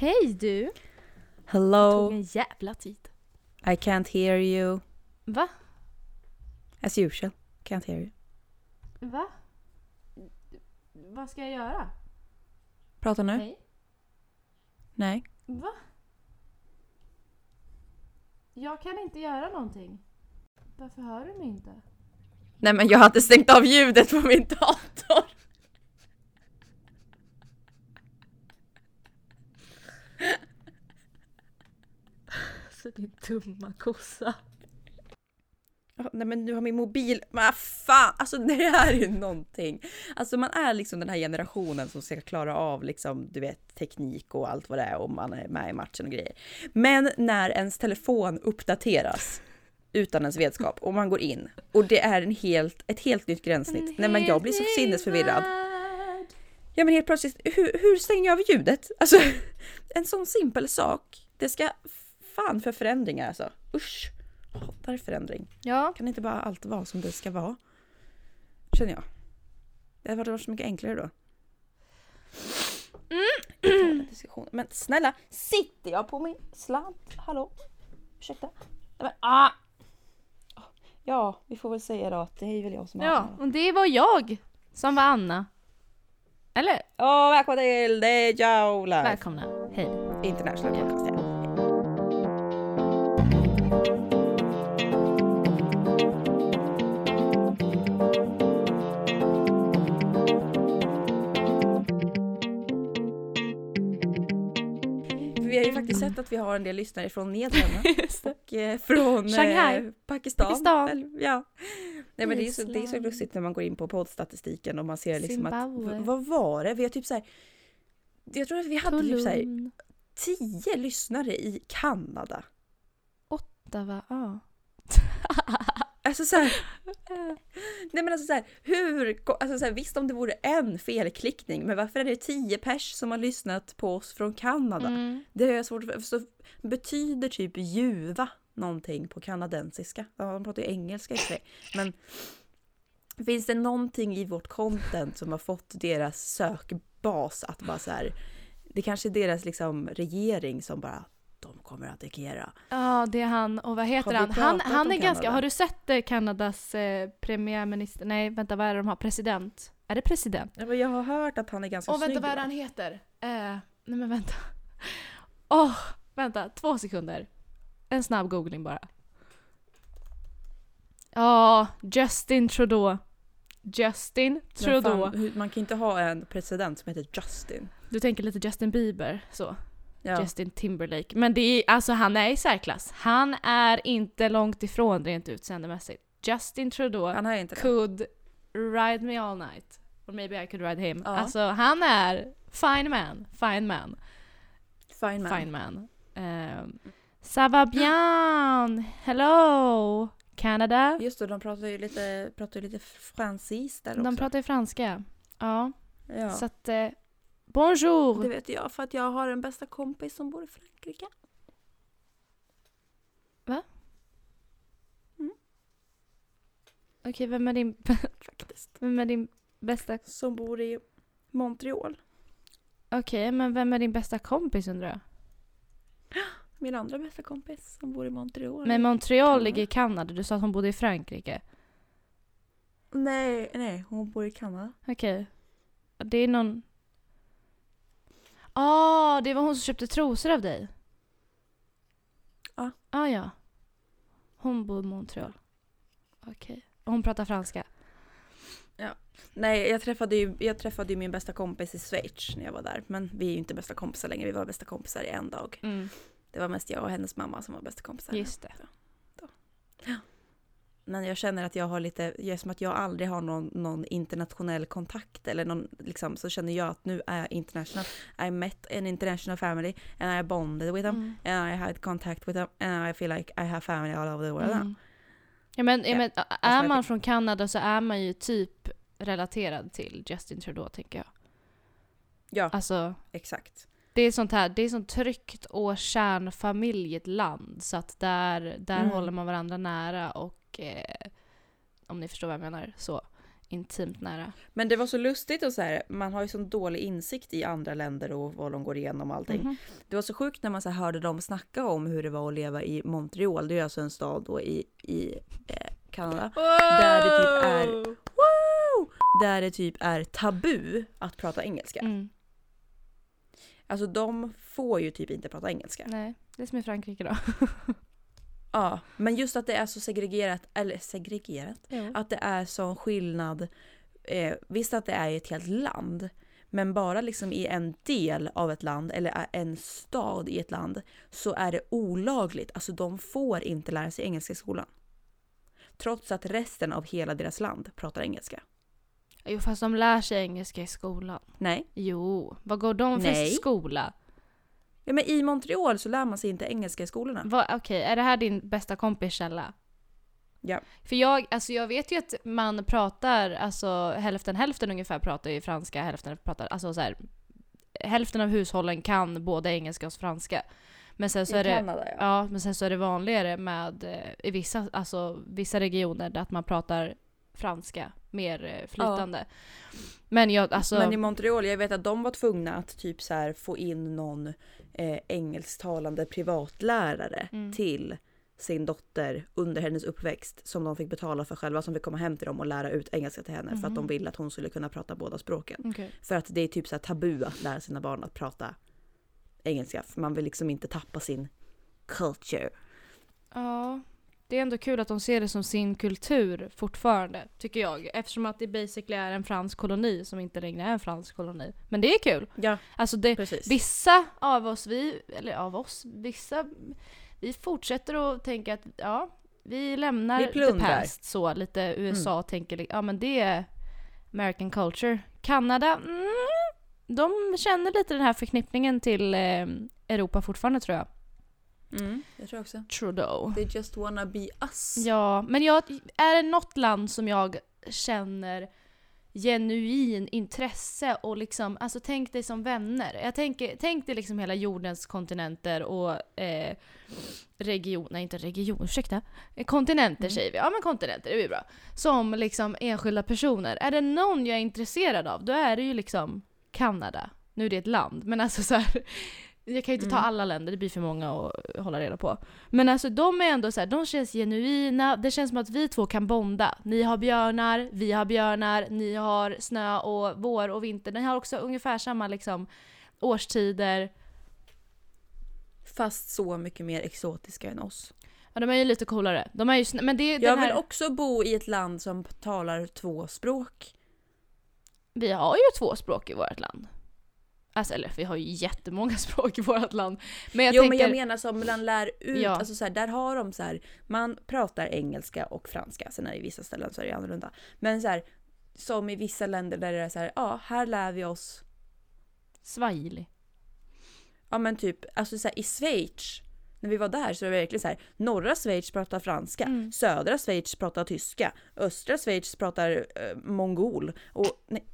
Hej du! Det Hello, tog en jävla tid. I can't hear you. Va? As usual, can't hear you. Va? Vad ska jag göra? Prata nu? Hej? Nej. Va? Jag kan inte göra någonting. Varför hör du mig inte? Nej men jag hade stängt av ljudet på min dator. Så din dumma kossa. Ja, Nej men nu har min mobil, men fan, alltså det här är ju någonting. Alltså man är liksom den här generationen som ska klara av liksom, du vet, teknik och allt vad det är och man är med i matchen och grejer. Men när ens telefon uppdateras utan ens vetskap och man går in och det är en helt, ett helt nytt gränssnitt. Nej men jag blir så sinnesförvirrad. Ja men helt plötsligt, hur, hur stänger jag av ljudet? Alltså en sån simpel sak. Det ska fan för förändringar alltså. Usch. Hatar förändring. Ja. Kan inte bara allt vara som det ska vara? Känner jag. Det hade varit så mycket enklare då. Mm. Men snälla, sitter jag på min slant? Hallå? Ursäkta? Nej, men, ah. Ja, vi får väl säga då att det är väl jag som har Ja, och det var jag som var Anna. Eller? Åh, välkomna till Deja Live! Välkomna. Hej. International podcast. ja. Att vi har en del lyssnare från Nederländerna och eh, från eh, Shanghai. Pakistan. Pakistan. Ja. Nej, men det, är så, det är så lustigt när man går in på poddstatistiken och man ser liksom Zimbabwe. att, vad var det? Vi har typ så här, jag tror att vi hade typ så här, tio lyssnare i Kanada. Ottawa. Ja. Alltså så här, nej men alltså så här, hur, alltså så här, visst om det vore en felklickning, men varför är det tio pers som har lyssnat på oss från Kanada? Mm. Det är svårt att förstå. Betyder typ ljuva någonting på kanadensiska? Ja, de pratar ju engelska i för sig. Men finns det någonting i vårt content som har fått deras sökbas att bara så här, det kanske är deras liksom regering som bara, de kommer att attackera. Ja, det är han. Och vad heter han? Han, han är ganska... Kanada? Har du sett eh, Kanadas eh, premiärminister? Nej, vänta, vad är det de har? President? Är det president? Ja, men jag har hört att han är ganska Åh, snygg. vänta, vad är det han heter? Eh, nej men vänta. Åh, vänta. Två sekunder. En snabb googling bara. Ja, Justin Trudeau. Justin Trudeau. fan, man kan inte ha en president som heter Justin. Du tänker lite Justin Bieber, så. Ja. Justin Timberlake. Men det är, alltså han är i särklass. Han är inte långt ifrån rent utseendemässigt. Justin Trudeau Han har inte det. could ride me all night. Or maybe I could ride him. Ja. Alltså han är fine man. Fine man. Fine man. Fine man. Um, ça va bien! Hello! Canada? Just det, de pratar ju lite, pratar ju lite fransis där De också. pratar ju franska. Ja. ja. Så att... Bonjour! Det vet jag för att jag har en bästa kompis som bor i Frankrike. Okej, vem är din... Faktiskt. Vem är din bästa... Som bor i Montreal. Okej, men vem är din bästa kompis undrar jag? Min andra bästa kompis som bor i Montreal. Men Montreal Kanada. ligger i Kanada. Du sa att hon bodde i Frankrike. Nej, nej, hon bor i Kanada. Okej. Det är någon... Ah, det var hon som köpte trosor av dig? Ja. Ah, ja. Hon bor i Montreal. Okej. Och hon pratar franska? Nej, jag träffade, ju, jag träffade ju min bästa kompis i Schweiz när jag var där. Men vi är ju inte bästa kompisar längre, vi var bästa kompisar i en dag. Mm. Det var mest jag och hennes mamma som var bästa kompisar. Just det. Men jag känner att jag har lite, just som att jag aldrig har någon, någon internationell kontakt eller någon, liksom, så känner jag att nu är jag international. I met an international family and I bonded with them Mm. and I had contact with them and I feel like I have family all over the world. Mm. Ja, men, ja, men jag är man från Kanada så är man ju typ relaterad till Justin Trudeau, tänker jag. Ja, Alltså, exakt. det är sånt här, det är sånt tryggt och kärnfamilj i ett land. Så att där, där Mm. håller man varandra nära och eh, om ni förstår vad jag menar, så. intimt nära. Men det var så lustigt och så här, man har ju sån dålig insikt i andra länder och vad de går igenom och allting. Mhm. Det var så sjukt när man så hörde dem snacka om hur det var att leva i Montreal, det är alltså en stad då i, i eh, Kanada. Där det typ är- Woo! Där det typ är tabu att prata engelska. Mm. Alltså de får ju typ inte prata engelska. Nej, det är som i Frankrike då. Ja, men just att det är så segregerat, eller segregerat, Jo. att det är sån skillnad. Eh, visst att det är i ett helt land, men bara liksom i en del av ett land eller en stad i ett land så är det olagligt. Alltså de får inte lära sig engelska i skolan. Trots att resten av hela deras land pratar engelska. Jo, fast de lär sig engelska i skolan. Nej. Jo, vad går de för Nej. skola? Ja, men i Montreal så lär man sig inte engelska i skolorna. Okej, är det här din bästa kompis källa? Ja. För jag, alltså jag vet ju att man pratar, alltså hälften hälften ungefär pratar ju franska, hälften pratar, alltså så här, hälften av hushållen kan både engelska och franska. Men sen så är det, Kanada ja. ja, men sen så är det vanligare med eh, i vissa, alltså vissa regioner där att man pratar franska mer eh, flytande. Men jag, alltså, Men i Montreal, jag vet att de var tvungna att typ så här få in någon eh, engelsktalande privatlärare Mm. till sin dotter under hennes uppväxt som de fick betala för själva som fick komma hem till dem och lära ut engelska till henne för att de Mhm. ville att hon skulle kunna prata båda språken. okej. För att det är typ så här tabu att lära sina barn att prata engelska för man vill liksom inte tappa sin culture. Ja, det är ändå kul att de ser det som sin kultur fortfarande, tycker jag. Eftersom att det basically är en fransk koloni som inte längre är en fransk koloni. Men det är kul. Ja, Alltså det, precis. vissa av oss, vi, eller av oss, vissa, vi fortsätter att tänka att ja, vi lämnar Vi the past så. Lite USA tänker, li- ja men det är American culture. Kanada, mm, de känner lite den här förknippningen till eh, Europa fortfarande tror jag. Mm, jag tror också. Trudeau. They just wanna be us. Ja, men jag, är det något land som jag känner genuin intresse och liksom, alltså tänk dig som vänner. Jag tänker, tänk dig liksom hela jordens kontinenter och eh, region, nej inte region, ursäkta. Kontinenter Mm. säger vi, ja men kontinenter, det blir bra. Som liksom enskilda personer. Är det någon jag är intresserad av, då är det ju liksom Kanada. Nu är det ett land, men alltså så här. Jag kan ju inte ta Mm. alla länder, det blir för många att hålla reda på. Men alltså de är ändå så här, de känns genuina, det känns som att vi två kan bonda. Ni har björnar, vi har björnar, ni har snö och vår och vinter. Ni har också ungefär samma liksom årstider. Fast så mycket mer exotiska än oss. Ja de är ju lite coolare. De är ju snö, men det Jag den vill här, också bo i ett land som talar två språk. Vi har ju två språk i vårt land. Alltså eller vi har ju jättemånga språk i vårt land. Men jag jo tänker, men jag menar som man lär ut, Ja. alltså så här, där har de så här, man pratar engelska och franska, sen är det i vissa ställen så är det annorlunda. Men så här, som i vissa länder där det är så här, ja här lär vi oss, swahili. ja men typ, alltså så här, i Schweiz, när vi var där så var det verkligen så här, norra Schweiz pratar franska, Mm. södra Schweiz pratar tyska, östra Schweiz pratar eh, mongol och nej.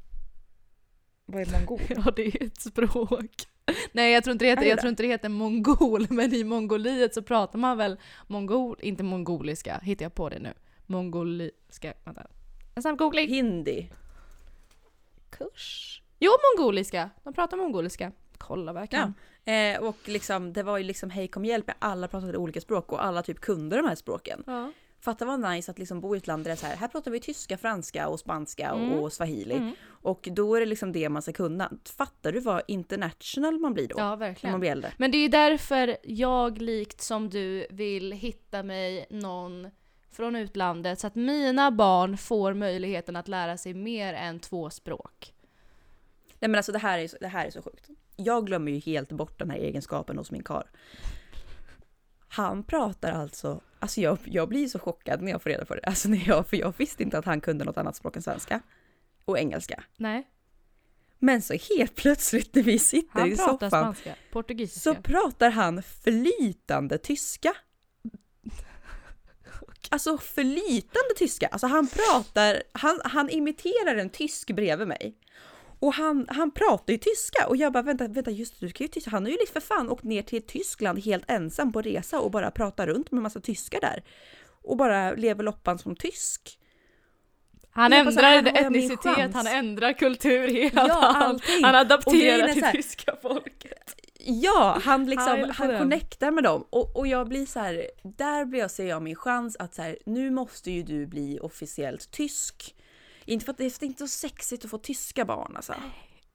Vad är mongol? Ja det är ett språk. Nej jag tror inte det heter, jag tror inte det heter mongol, men i Mongoliet så pratar man väl mongol, inte mongoliska, hittar jag på det nu. Mongoliska, vänta. En snabb googling. Hindi. Kurs? Jo mongoliska, de pratar mongoliska. Kolla verkligen. Eh, och liksom, det var ju liksom hej kom hjälp alla pratade olika språk och alla typ kunde de här språken. Ja. Fatta vad nice att liksom bo i ett land där det är så här, här pratar vi tyska, franska och spanska Mm. och swahili. Mm. Och då är det liksom det man ska kunna. Fattar du vad international man blir då? ja när verkligen. man blir äldre. Men det är ju därför jag likt som du vill hitta mig någon från utlandet så att mina barn får möjligheten att lära sig mer än två språk. Nej men alltså det här är, det här är så sjukt. Jag glömmer ju helt bort den här egenskapen hos min kar. Han pratar alltså, alltså jag, jag blir så chockad när jag får reda på det. Alltså när jag, för jag visste inte att han kunde något annat språk än svenska. Och engelska. Nej, Men så helt plötsligt när vi sitter han i soffan spanska, så pratar han flytande tyska. Alltså flytande tyska. Alltså han pratar, han, han imiterar en tysk bredvid mig. Och han, han pratar ju tyska och jag bara vänta, vänta just du kan ju tyska. Han har ju liksom för fan åkt ner till Tyskland helt ensam på resa och bara pratar runt med massa tyskar där. Och bara lever loppan som tysk. Han ändrar här etnicitet, han ändrar kultur helt. Ja, han, han adapterar till tyska folket. Ja, han liksom, han connectar med dem. Och, och jag blir så här, där blir jag, ser jag min chans att så här, nu måste ju du bli officiellt tysk. Inte för att det är inte så sexigt att få tyska barn alltså.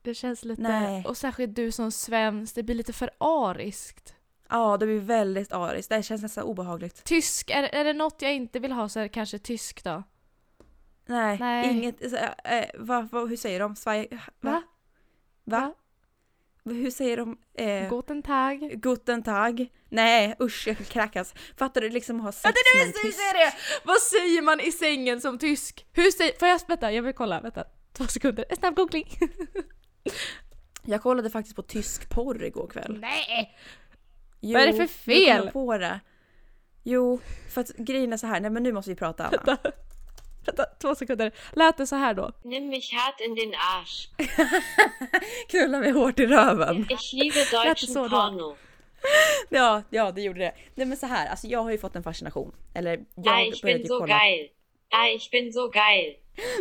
Det känns lite, Nej. och särskilt du som svensk, det blir lite för ariskt. Ja, det blir väldigt ariskt. Det känns nästan obehagligt. Tysk, är, är det något jag inte vill ha så är det kanske tysk då. Nej, Nej. inget. så, äh, vad, vad, hur säger de? Svaj, Va? Va? Hur säger de? Eh, Guten Tag. Guten Tag? Nej usch jag kräkas. Fattar du liksom ha sex Ja, det är med en det, tysk? det, är det! Vad säger man i sängen som tysk? Hur säger, får jag, vänta jag vill kolla, vänta. Två sekunder, en snabb googling. Jag kollade faktiskt på tysk porr igår kväll. Nej! Jo, Vad är det för fel? jag på det. Jo, för att grejen är så här. nej men nu måste vi prata Anna. Vänta, två sekunder. Lät det så här då? Nimm mich hart in den Arsch. Knulla mig hårt i röven. Ich liebe deutschen. Porno. Ja, ja det gjorde det. Nej men så här, alltså jag har ju fått en fascination. Eller Ah, jag ich började bin so kolla. geil. Ah, ich bin so geil.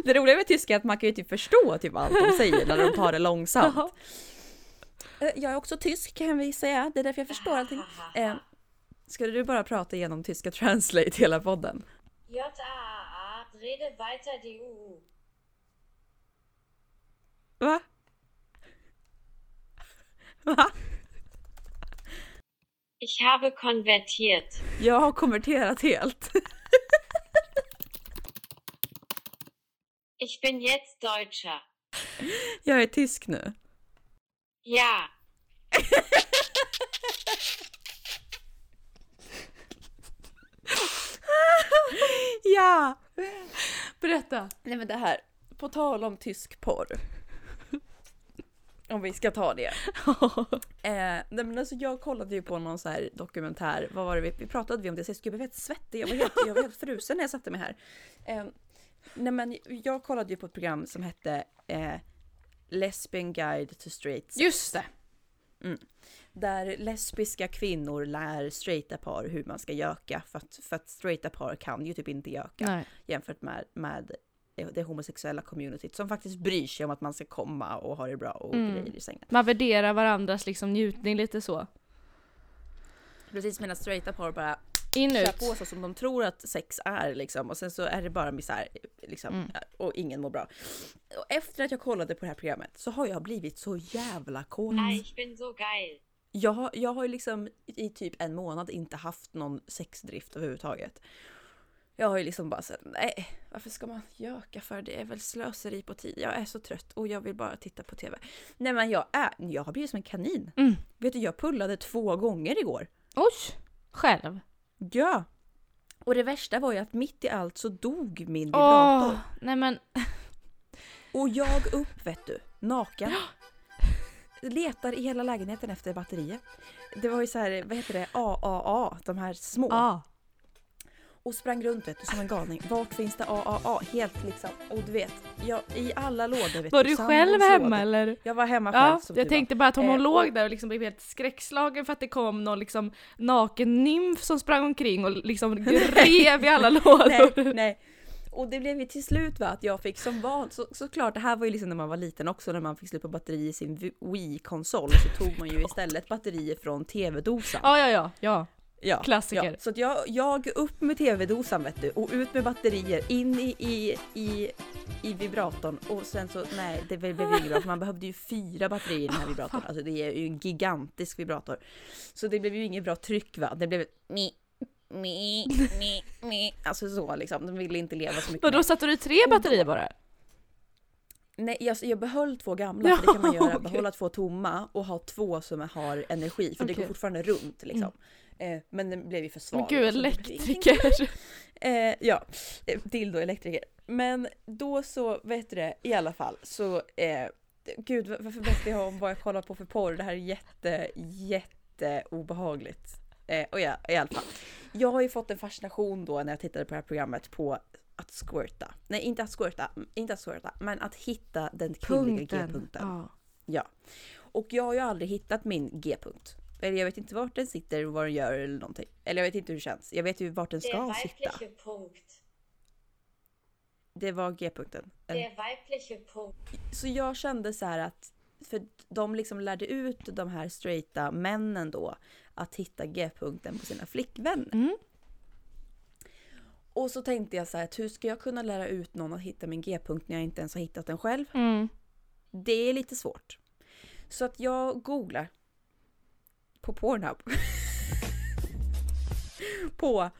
Det roliga med tyska är att man kan ju typ förstå typ allt de säger när de tar det långsamt. Jaha. Eh, Jag är också tysk kan vi säga, det är därför jag förstår allting. Eh, skulle du bara prata igenom tyska translate hela podden? J-A-A-A, rede weiter die UU. Va? Va? Ich habe konvertiert. Jag har konverterat helt. Ich bin jetzt Deutscher. Jag är tysk nu. Ja, Ja! Berätta. Nej men det här, på tal om tysk porr. Om vi ska ta det. Eh, nej men alltså jag kollade ju på någon så här dokumentär, vad var det vi, vi pratade vi om det sist? Gud jag var helt svettig, jag var helt, jag var helt frusen när jag satte mig här. Eh, nej men jag kollade ju på ett program som hette eh, Lesbian Guide to Straight Sex. Just det. Där lesbiska kvinnor lär straighta par hur man ska göka för att, för att straighta par kan ju typ inte göka Nej. jämfört med, med det homosexuella communityt som faktiskt bryr sig om att man ska komma och ha det bra och Mm. grejer i sängen. Man värderar varandras liksom njutning lite så. Precis medan straighta par bara In kör ut. på så som de tror att sex är liksom och sen så är det bara misär liksom Mm. och ingen mår bra. Och efter att jag kollade på det här programmet så har jag blivit så jävla kåt. ich bin so geil. Jag, har- jag har ju liksom i typ en månad inte haft någon sexdrift överhuvudtaget. Jag har ju liksom bara såhär, nej varför ska man göka för? Det är väl slöseri på tid. Jag är så trött och jag vill bara titta på TV. Nej men jag är, jag har blivit som en kanin. Mm. Vet du, jag pullade två gånger igår. Oj! Själv. Ja! Och det värsta var ju att mitt i allt så dog min vibrator. Åh, nej men. Och jag upp vet du, naken. Letar i hela lägenheten efter batterier. Det var ju så här, vad heter det, AAA, de här små. Ah. Och sprang runt vet du som en galning. Vart finns det AAA? Helt liksom, och du vet, jag, i alla lådor vet Var du. du själv lådor. hemma eller? Jag var hemma själv Ja, som jag tänkte bara att hon Eh, låg där och liksom blev helt skräckslagen för att det kom någon liksom naken nymf som sprang omkring och liksom rev i alla lådor. Nej, nej. Och det blev ju till slut va, att jag fick som van, så, såklart det här var ju liksom när man var liten också när man fick slut på batteri i sin Wii-konsol så tog man ju istället batterier från TV-dosan. Ja, ja, ja, ja. Ja, Klassiker. Ja. Så att jag, jag upp med tv-dosan vet du och ut med batterier in i, i, i, i vibratorn och sen så nej det blev för man behövde ju fyra batterier i den här vibratorn. Alltså det är ju en gigantisk vibrator. Så det blev ju inget bra tryck va. Det blev mi, mi, mi, mi. Alltså så liksom. De ville inte leva så mycket. Och då satte du tre batterier bara? Nej, jag, jag behöll två gamla, för det kan man göra. Behålla två tomma och ha två som har energi, för det går fortfarande runt liksom. Eh, men den blev ju för svag. Men gud, så det blev elektriker. Eh, ja, eh, dildo elektriker. Men då så, vet du det, i alla fall så, eh, gud va- varför berättar jag om vad jag kollar på för porr? Det här är jätte, jätte obehagligt. Eh, och ja, i alla fall. Jag har ju fått en fascination då när jag tittade på det här programmet på att squirta. Nej, inte att squirta, inte att squirta, men att hitta den kvinnliga G-punkten. Ja. Ja. Och jag har ju aldrig hittat min G-punkt. Eller jag vet inte vart den sitter och vad den gör eller någonting. Eller jag vet inte hur det känns. Jag vet ju vart den ska sitta. weibliche Punkt. Det var G-punkten. Der weibliche Punkt. Så jag kände så här att, för de liksom lärde ut de här straighta männen då att hitta G-punkten på sina flickvänner. Mm. Och så tänkte jag så här att hur ska jag kunna lära ut någon att hitta min G-punkt när jag inte ens har hittat den själv? Mm. Det är lite svårt. Så att jag googlar på Pornhub. på,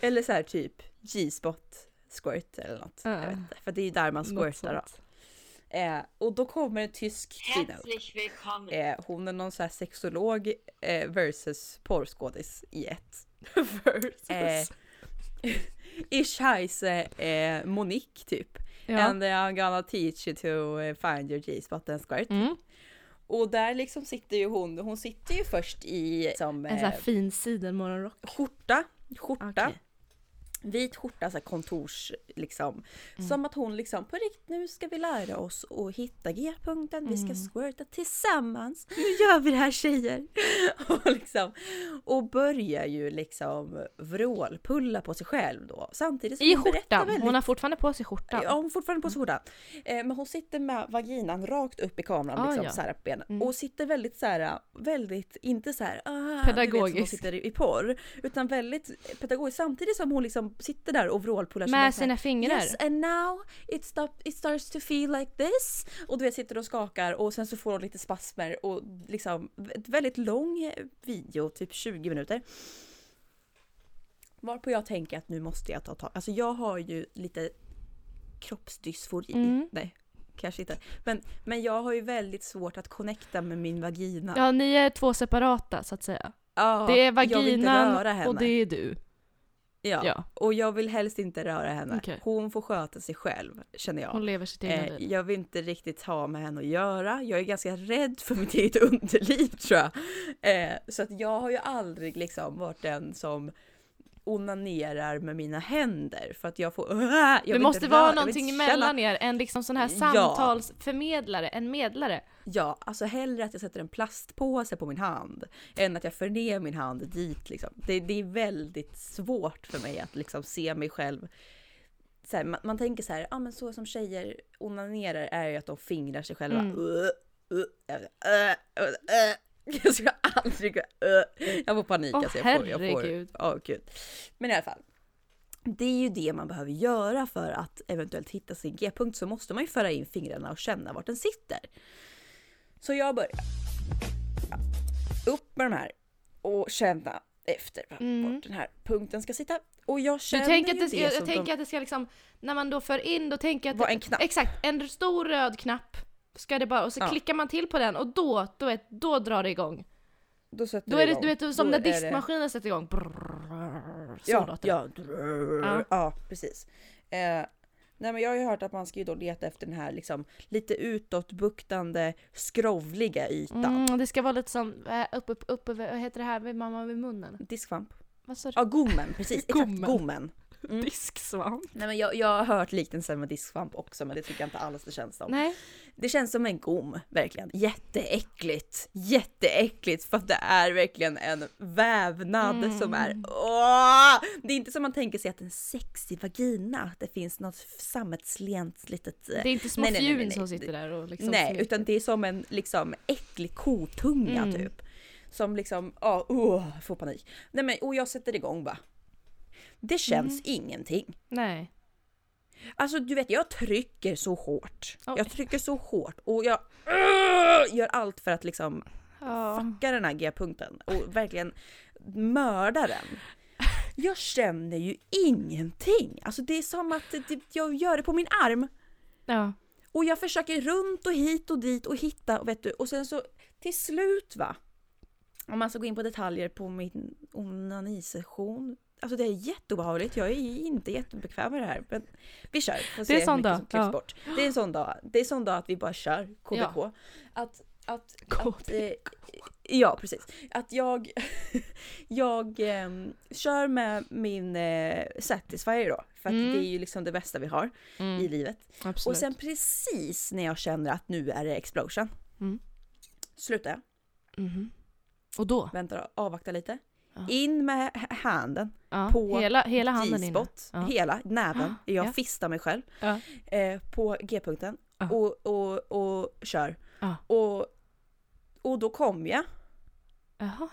eller så här typ G-spot squirt eller något. Jag Ja. vet inte, för det är ju där man squirtar då. Eh, och då kommer en tysk kvinna upp. Eh, hon är någon så här sexolog eh, versus porrskådis i ett. Versus. Eh, Ich heiße eh, Monique typ. ja. And I'm gonna teach you to eh, find your G-spot and squirt. Mm. Och där liksom sitter ju hon, hon sitter ju först i som, En sån här eh, fin sidenmorgonrock. skjorta, skjorta, Okej. vit skjorta, så här kontors liksom. Mm. Som att hon liksom, på riktigt nu ska vi lära oss att hitta G-punkten, vi ska Mm. squirta tillsammans. Nu gör vi det här tjejer! och, liksom, och börjar ju liksom vrålpulla på sig själv då. Samtidigt som I hon skjortan. väldigt Hon har fortfarande på sig skjortan. Ja, hon har fortfarande på sig skjortan. Eh, men hon sitter med vaginan rakt upp i kameran, Ah, liksom, ja. så här på benen. Mm. Och sitter väldigt så här, väldigt, inte så här, ah, du vet, som hon Pedagogisk. sitter i, porr. Utan väldigt pedagogiskt samtidigt som hon liksom sitter där och vrålpullar. Med sina fingrar. Yes and now it, stop, it starts to feel like this. Och du vet sitter och skakar och sen så får hon lite spasmer och liksom ett väldigt lång video, typ 20 minuter. Varpå jag tänker att nu måste jag ta tag. Alltså jag har ju lite kroppsdysfori. Mm. Nej, kanske inte. Men, men jag har ju väldigt svårt att connecta med min vagina. Ja, ni är två separata så att säga. Ja, det är vaginan och det är du. Ja. Ja. Och jag vill helst inte röra henne. Okej. Hon får sköta sig själv, känner jag. Hon lever sitt egna Eh, liv. jag vill inte riktigt ha med henne att göra. Jag är ganska rädd för mitt eget underliv tror jag. Eh, så att jag har ju aldrig liksom varit den som onanerar med mina händer för att jag får... jag Det måste vara röra- någonting inte emellan er, en liksom sån här samtalsförmedlare, en medlare. Ja, alltså hellre att jag sätter en plastpåse på min hand än att jag för ner min hand dit liksom. Det, det är väldigt svårt för mig att liksom se mig själv. Här, man, man tänker så här, ah, men så som tjejer onanerar är ju att de fingrar sig själva. Mm. Uh, uh, uh. jag ska aldrig, jag får panik Åh, alltså. Jag får, jag får, herregud. ja, gud. Men i alla fall. Det är ju det man behöver göra för att eventuellt hitta sin G-punkt så måste man ju föra in fingrarna och känna vart den sitter. Så jag börjar. Ja, Upp med de här och känna efter Mm. vart den här punkten ska sitta. Och jag Du känner tänker ju att det, jag, jag som tänker de, att det ska liksom, när man då för in, då tänker jag att var en knapp. Exakt, en stor röd knapp ska det bara, och så Ja. klickar man till på den och då, då, är, då drar det igång. Då, sätter Då är det, igång. du vet som Då när är det- diskmaskinen sätter igång. Brrrr, så Ja, låter det. ja, Ja. ja. precis. Eh, nej men jag har ju hört att man ska ju då leta efter den här liksom lite utåtbuktande skrovliga ytan. Mm, det ska vara lite som, äh, upp, upp, upp, över- vad heter det här med mamma vid munnen? Disksvamp. Vad sa du? Ja, gommen, precis. Exakt, Gommen. Mm. Disksvamp? Nej men jag, jag har hört liknelsen med disksvamp också men det tycker jag inte alls det känns som. Nej. Det känns som en gom, verkligen. Jätteäckligt. Jätteäckligt för att det är verkligen en vävnad Mm. som är åh! Det är inte som man tänker sig att en sexig vagina, att det finns något sammetslent litet... eh, Det är inte små Nej, nej, nej, fjun nej, nej. som sitter där och liksom Nej, smeker. utan det är som en liksom äcklig kotunga Mm. typ. Som liksom, ja, oh, får panik. Nej men, och jag sätter igång bara. Det känns Mm. ingenting. Nej. Alltså du vet, jag trycker så hårt. Oj. Jag trycker så hårt och jag uh, gör allt för att liksom Ja. fucka den här G-punkten och verkligen mörda den. Jag känner ju ingenting. Alltså det är som att jag gör det på min arm. ja. Och jag försöker runt och hit och dit och hitta, vet du. Och sen så till slut va. Om man ska gå in på detaljer på min onanisession. Alltså det är jätteobehagligt. Jag är inte jättebekväm med det här. Men vi kör. Får Det är se sån dag, som ja. bort. Det är en sån dag. Det är en sån dag att vi bara kör KBK. Ja. Att, att, att, eh, ja precis. Att jag, jag ehm, kör med min eh, Satisfyer då. För att Mm. det är ju liksom det bästa vi har i Mm, livet. absolut. Och sen precis när jag känner att nu är det explosion. Mm. Slutar jag, Mhm. Och då? väntar och avvaktar lite. In med handen Ja. på hela, hela handen. G-spot, Ja. hela näven. Jag Ja. fistar mig själv eh, på G-punkten och, och, och kör. Och, och då kom jag. Jaha.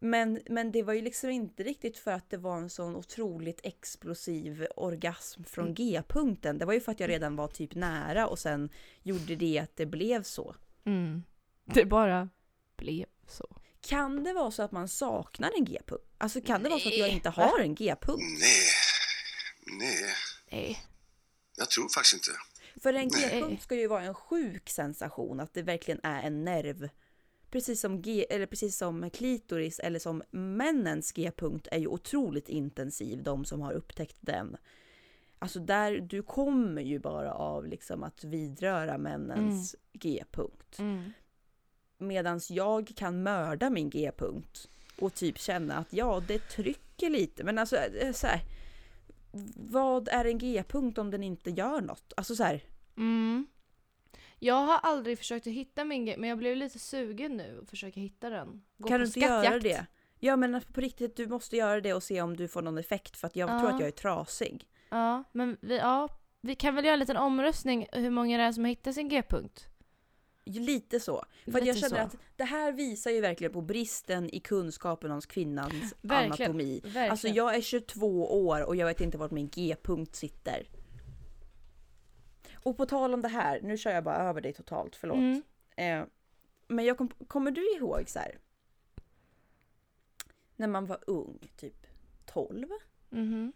Men, men det var ju liksom inte riktigt för att det var en sån otroligt explosiv orgasm från Mm. G-punkten. Det var ju för att jag redan var typ nära och sen gjorde det att det blev så. Mm. Det bara blev så. Kan det vara så att man saknar en G-punkt? Alltså kan det vara så att jag inte har en G-punkt? Nej, nej, Nej. jag tror faktiskt inte. För en. G-punkt ska ju vara en sjuk sensation, att det verkligen är en nerv. Precis som, G, eller precis som klitoris eller som männens G-punkt är ju otroligt intensiv, de som har upptäckt den. Alltså där, du kommer ju bara av liksom att vidröra männens G-punkt. Mm. Medans jag kan mörda min G-punkt och typ känna att ja, det trycker lite. Men alltså eh, så här, vad är en G-punkt om den inte gör något? Alltså så här, Mm. Jag har aldrig försökt att hitta min grej, men jag blev lite sugen nu och försöka hitta den. Gå kan du inte göra skattjakt. det? Ja men alltså, på riktigt, du måste göra det och se om du får någon effekt för att jag Ja. tror att jag är trasig. Ja, men vi, ja, vi kan väl göra en liten omröstning hur många det är som har hittat sin G-punkt. Lite så. För att jag Lite känner så. att det här visar ju verkligen på bristen i kunskapen om kvinnans Verkligen, anatomi. verkligen. Alltså jag är 22 år och jag vet inte vart min G-punkt sitter. Och på tal om det här, nu kör jag bara över dig totalt, förlåt. Mm. Eh, men jag kom, kommer du ihåg så här? När man var ung, typ 12, Mhm.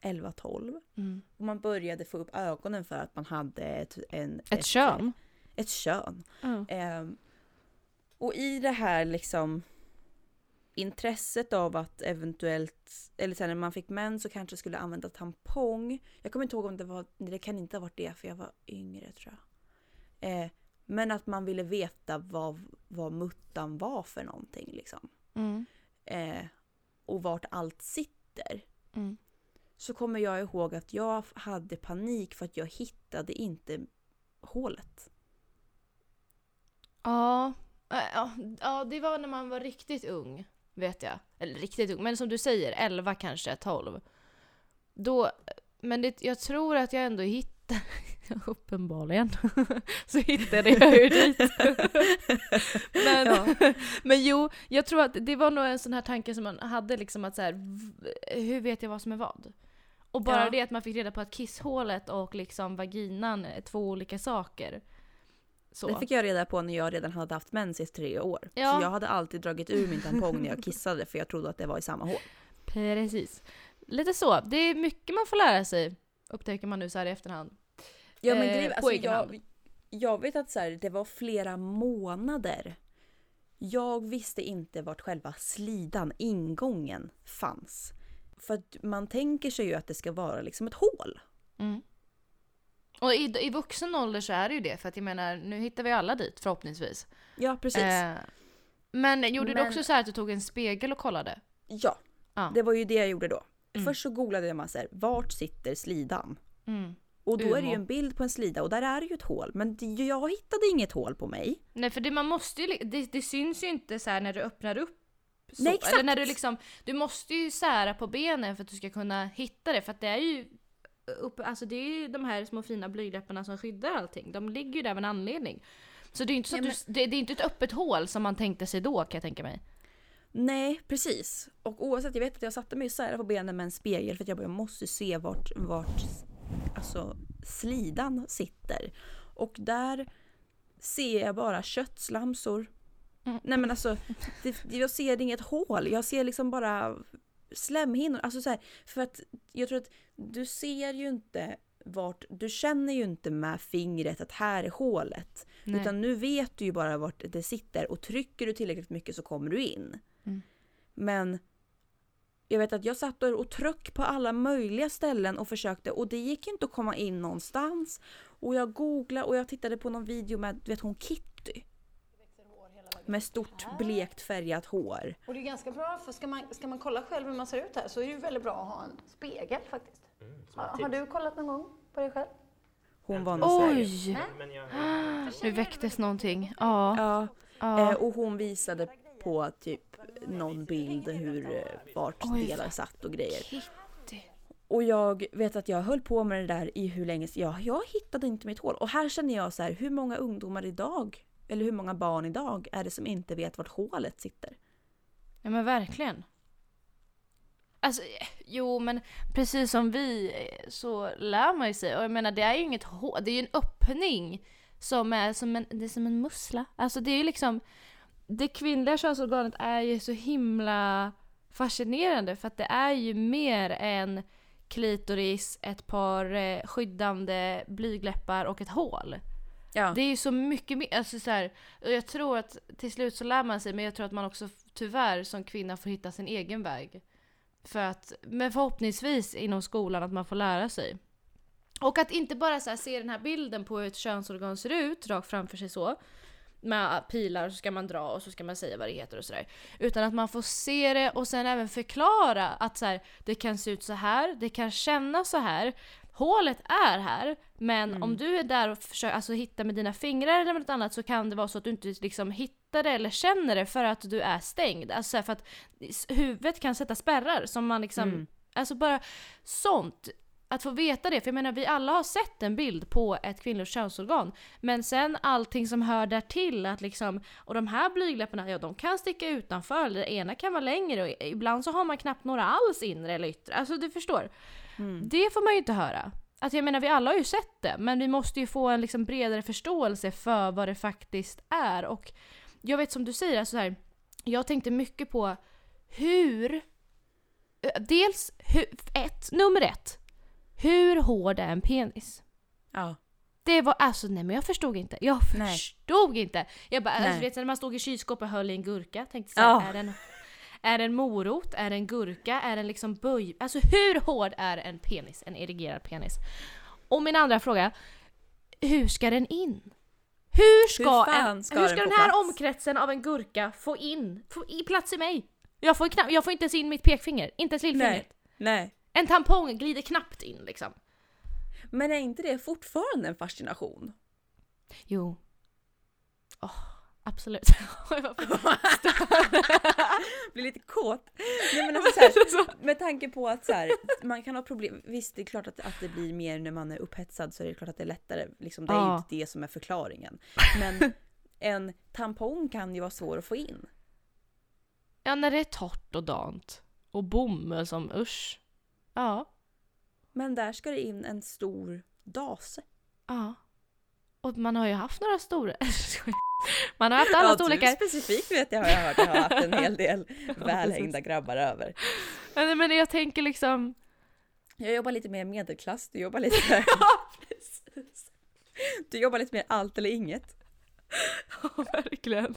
11, 12. Mm. Och man började få upp ögonen för att man hade ett, en, Ett kön? Ett kön. Ja. Ehm, och i det här liksom intresset av att eventuellt, eller sen när man fick män så kanske skulle använda tampong. Jag kommer inte ihåg om det var, det kan inte ha varit det för jag var yngre tror jag. Eh, men att man ville veta vad, vad muttan var för någonting liksom. Mm. Eh, och vart allt sitter. Mm. Så kommer jag ihåg att jag hade panik för att jag hittade inte hålet. Ja. Äh, ja, ja, det var när man var riktigt ung, vet jag. Eller riktigt ung, men som du säger, 11 kanske, 12. Då, men det, jag tror att jag ändå hittade, uppenbarligen, så hittade jag ju dit. men, Ja. men jo, jag tror att det var nog en sån här tanke som man hade liksom att så här, hur vet jag vad som är vad? Och bara Ja. det att man fick reda på att kisshålet och liksom vaginan är två olika saker. Så. Det fick jag reda på när jag redan hade haft mens i tre år. Ja. Så jag hade alltid dragit ur min tampong när jag kissade för jag trodde att det var i samma hål. Precis. Lite så. Det är mycket man får lära sig, upptäcker man nu så här i efterhand. Ja men Eh, grejen, på alltså, jag, jag vet att så här, det var flera månader. Jag visste inte vart själva slidan, ingången, fanns. För att man tänker sig ju att det ska vara liksom ett hål. Mm. Och i, i vuxen ålder så är det ju det, för att jag menar, nu hittar vi alla dit förhoppningsvis. Ja precis. Eh, men gjorde du Men- också så här att du tog en spegel och kollade? Ja, Ja. det var ju det jag gjorde då. Mm. Först så googlade jag massor, vart sitter slidan? Mm. Och då är det ju Umo. en bild på en slida och där är det ju ett hål. Men jag hittade inget hål på mig. Nej för det, man måste ju, det, det syns ju inte så här när du öppnar upp. Så, Nej, exakt. Eller när du liksom, du måste ju sära på benen för att du ska kunna hitta det för att det är ju uppe, alltså det är ju de här små fina blygdläpparna som skyddar allting. De ligger ju där av en anledning. Så det är ju inte så Ja, att du, det, det är inte ett öppet hål som man tänkte sig då kan jag tänka mig. Nej, precis. Och oavsett, jag vet att jag satte mig särade på benen med en spegel för att jag bara, jag måste se vart, vart alltså, slidan sitter. Och där ser jag bara köttslamsor. Mm. Nej men alltså, det, jag ser inget hål. Jag ser liksom bara slemhinnor. Alltså så här, för att jag tror att du ser ju inte vart, du känner ju inte med fingret att här är hålet. Nej. Utan nu vet du ju bara vart det sitter och trycker du tillräckligt mycket så kommer du in. Mm. Men jag vet att jag satt och och tryck på alla möjliga ställen och försökte och det gick ju inte att komma in någonstans. Och jag googlade och jag tittade på någon video med, du vet hon Kitty. Med stort blekt färgat hår. Och det är ganska bra, för ska man, ska man kolla själv hur man ser ut här så är det ju väldigt bra att ha en spegel faktiskt. Ja, har du kollat någon gång på dig själv? Hon var någon Oj! Men jag, Nu väcktes någonting. Ja. Ja, ja. eh, och hon visade på typ någon bild hur eh, vart Oj, delar satt och grejer. Kitty. Och jag vet att jag höll på med det där i hur länge jag, jag hittade inte mitt hål. Och här känner jag så här, hur många ungdomar idag, eller hur många barn idag är det som inte vet vart hålet sitter? Ja men verkligen. Alltså, jo men precis som vi så lär man ju sig. Och jag menar det är ju inget hål, det är ju en öppning som är som en, det är som en mussla. Alltså det är ju liksom, det kvinnliga könsorganet är ju så himla fascinerande för att det är ju mer än klitoris, ett par eh, skyddande blygläppar och ett hål. Ja. Det är ju så mycket mer, alltså så här, och jag tror att till slut så lär man sig men jag tror att man också tyvärr som kvinna får hitta sin egen väg. För att, men förhoppningsvis inom skolan att man får lära sig. Och att inte bara så här se den här bilden på hur ett könsorgan ser ut rakt framför sig så. Med pilar så ska man dra och så ska man säga vad det heter och sådär. Utan att man får se det och sen även förklara att så här, det kan se ut så här, det kan kännas så här. Hålet är här, men om du är där och försöker alltså, hitta med dina fingrar eller något annat så kan det vara så att du inte liksom hittar det eller känner det för att du är stängd. Alltså för att huvudet kan sätta spärrar som man liksom, Mm. alltså bara sånt. Att få veta det, för jag menar vi alla har sett en bild på ett kvinnligt könsorgan. Men sen allting som hör där till att liksom, och de här blygdläpparna, ja de kan sticka utanför, eller det ena kan vara längre och ibland så har man knappt några alls inre eller yttre. Alltså du förstår. Det får man ju inte höra. Alltså jag menar vi alla har ju sett det, men vi måste ju få en liksom bredare förståelse för vad det faktiskt är. Och jag vet som du säger, alltså så här, jag tänkte mycket på hur... eh, Dels, hur, ett, nummer ett. Hur hård är en penis? Ja. Det var alltså, nej men jag förstod inte. Jag Nej. förstod inte. Jag bara, alltså, Nej. vet, när man stod i kylskåpet och höll i en gurka, tänkte så här, Ja. är, det en, är det en morot? Är det en gurka? Är det liksom böj? Alltså hur hård är en penis? En erigerad penis? Och min andra fråga, hur ska den in? Hur ska, Hur en, ska hur den ska få den här plats? omkretsen av en gurka få in, få i plats i mig? Jag får, knappt, jag får inte ens in mitt pekfinger, inte ens lillfingret. Nej. Nej. En tampong glider knappt in liksom. Men är inte det fortfarande en fascination? Jo. Åh, absolut. Blir lite kåt. Nej, men alltså, så här, med tanke på att så här, man kan ha problem. Visst, det är klart att, att det blir mer när man är upphetsad så är det klart att det är lättare. Liksom, det är ju inte det som är förklaringen. Men en tampong kan ju vara svår att få in. Ja, när det är torrt och dant. Och bomull som usch. Ja. Men där ska det in en stor dase. Ja. Och man har ju haft några stora... man har haft alla Ja, storlekar. Specifikt vet jag har jag hört. Jag har haft en hel del välhängda grabbar över. Men, men jag tänker liksom... Jag jobbar lite mer medelklass, du jobbar lite... Du jobbar lite mer allt eller inget. Ja, verkligen.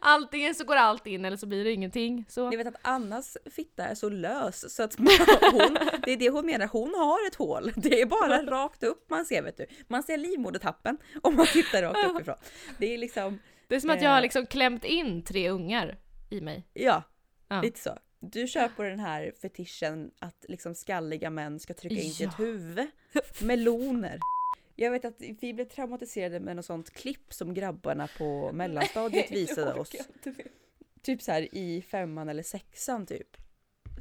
Antingen så går allt in eller så blir det ingenting. Så. Ni vet att Annas fitta är så lös så att hon, det är det hon menar, hon har ett hål. Det är bara rakt upp man ser vet du. Man ser livmodertappen om man tittar rakt uppifrån. Det är liksom, Det är som att jag har Eh. liksom klämt in tre ungar i mig. ja, Ja. lite så. Du kör på den här fetischen att liksom skalliga män ska trycka in sitt Ja. huvud. Meloner. Jag vet att vi blev traumatiserade med något sånt klipp som grabbarna på mellanstadiet visade oss. Typ så här i femman eller sexan typ.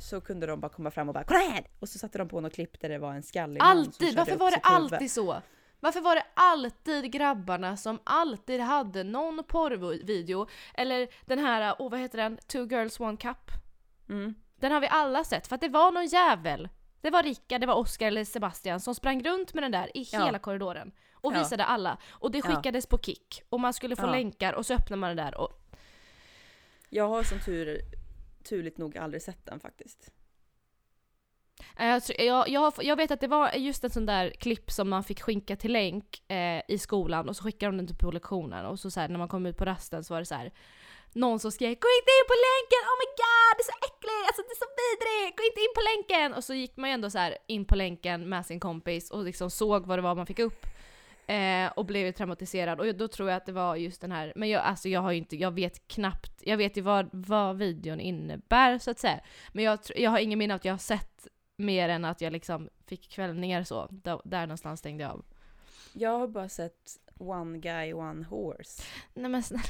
Så kunde de bara komma fram och bara kolla här! Och så satte de på något klipp där det var en skallig som Alltid! körde Varför var det alltid så? Varför var det alltid grabbarna som alltid hade någon porrvideo? Eller den här, oh, vad heter den? Two girls one cup? Mm. Den har vi alla sett för att det var någon jävel. Det var Rickard, det var Oscar eller Sebastian som sprang runt med den där i Ja. hela korridoren. Och Ja. visade alla. Och det skickades på Kik. Och man skulle få länkar och så öppnar man det där och Jag har som tur, turligt nog aldrig sett den faktiskt. Eh, Jag, jag, jag, jag vet att det var just en sån där klipp som man fick skicka till länk eh, i skolan och så skickade de den typ på lektionen och så, så här, när man kom ut på rasten så var det så här. Någon som skrek 'Gå inte in på länken! Oh my god! Det är så äckligt! Alltså det är så vidrigt! Gå inte in på länken!' Och så gick man ju ändå så här in på länken med sin kompis och liksom såg vad det var man fick upp. Eh, och blev ju traumatiserad och då tror jag att det var just den här, men jag, alltså jag har ju inte, jag vet knappt, jag vet ju vad, vad videon innebär så att säga. Men jag, jag har ingen minne av att jag har sett mer än att jag liksom fick kvällningar så. Där, där någonstans stängde jag av. Jag har bara sett One Guy One Horse. Nej men snälla,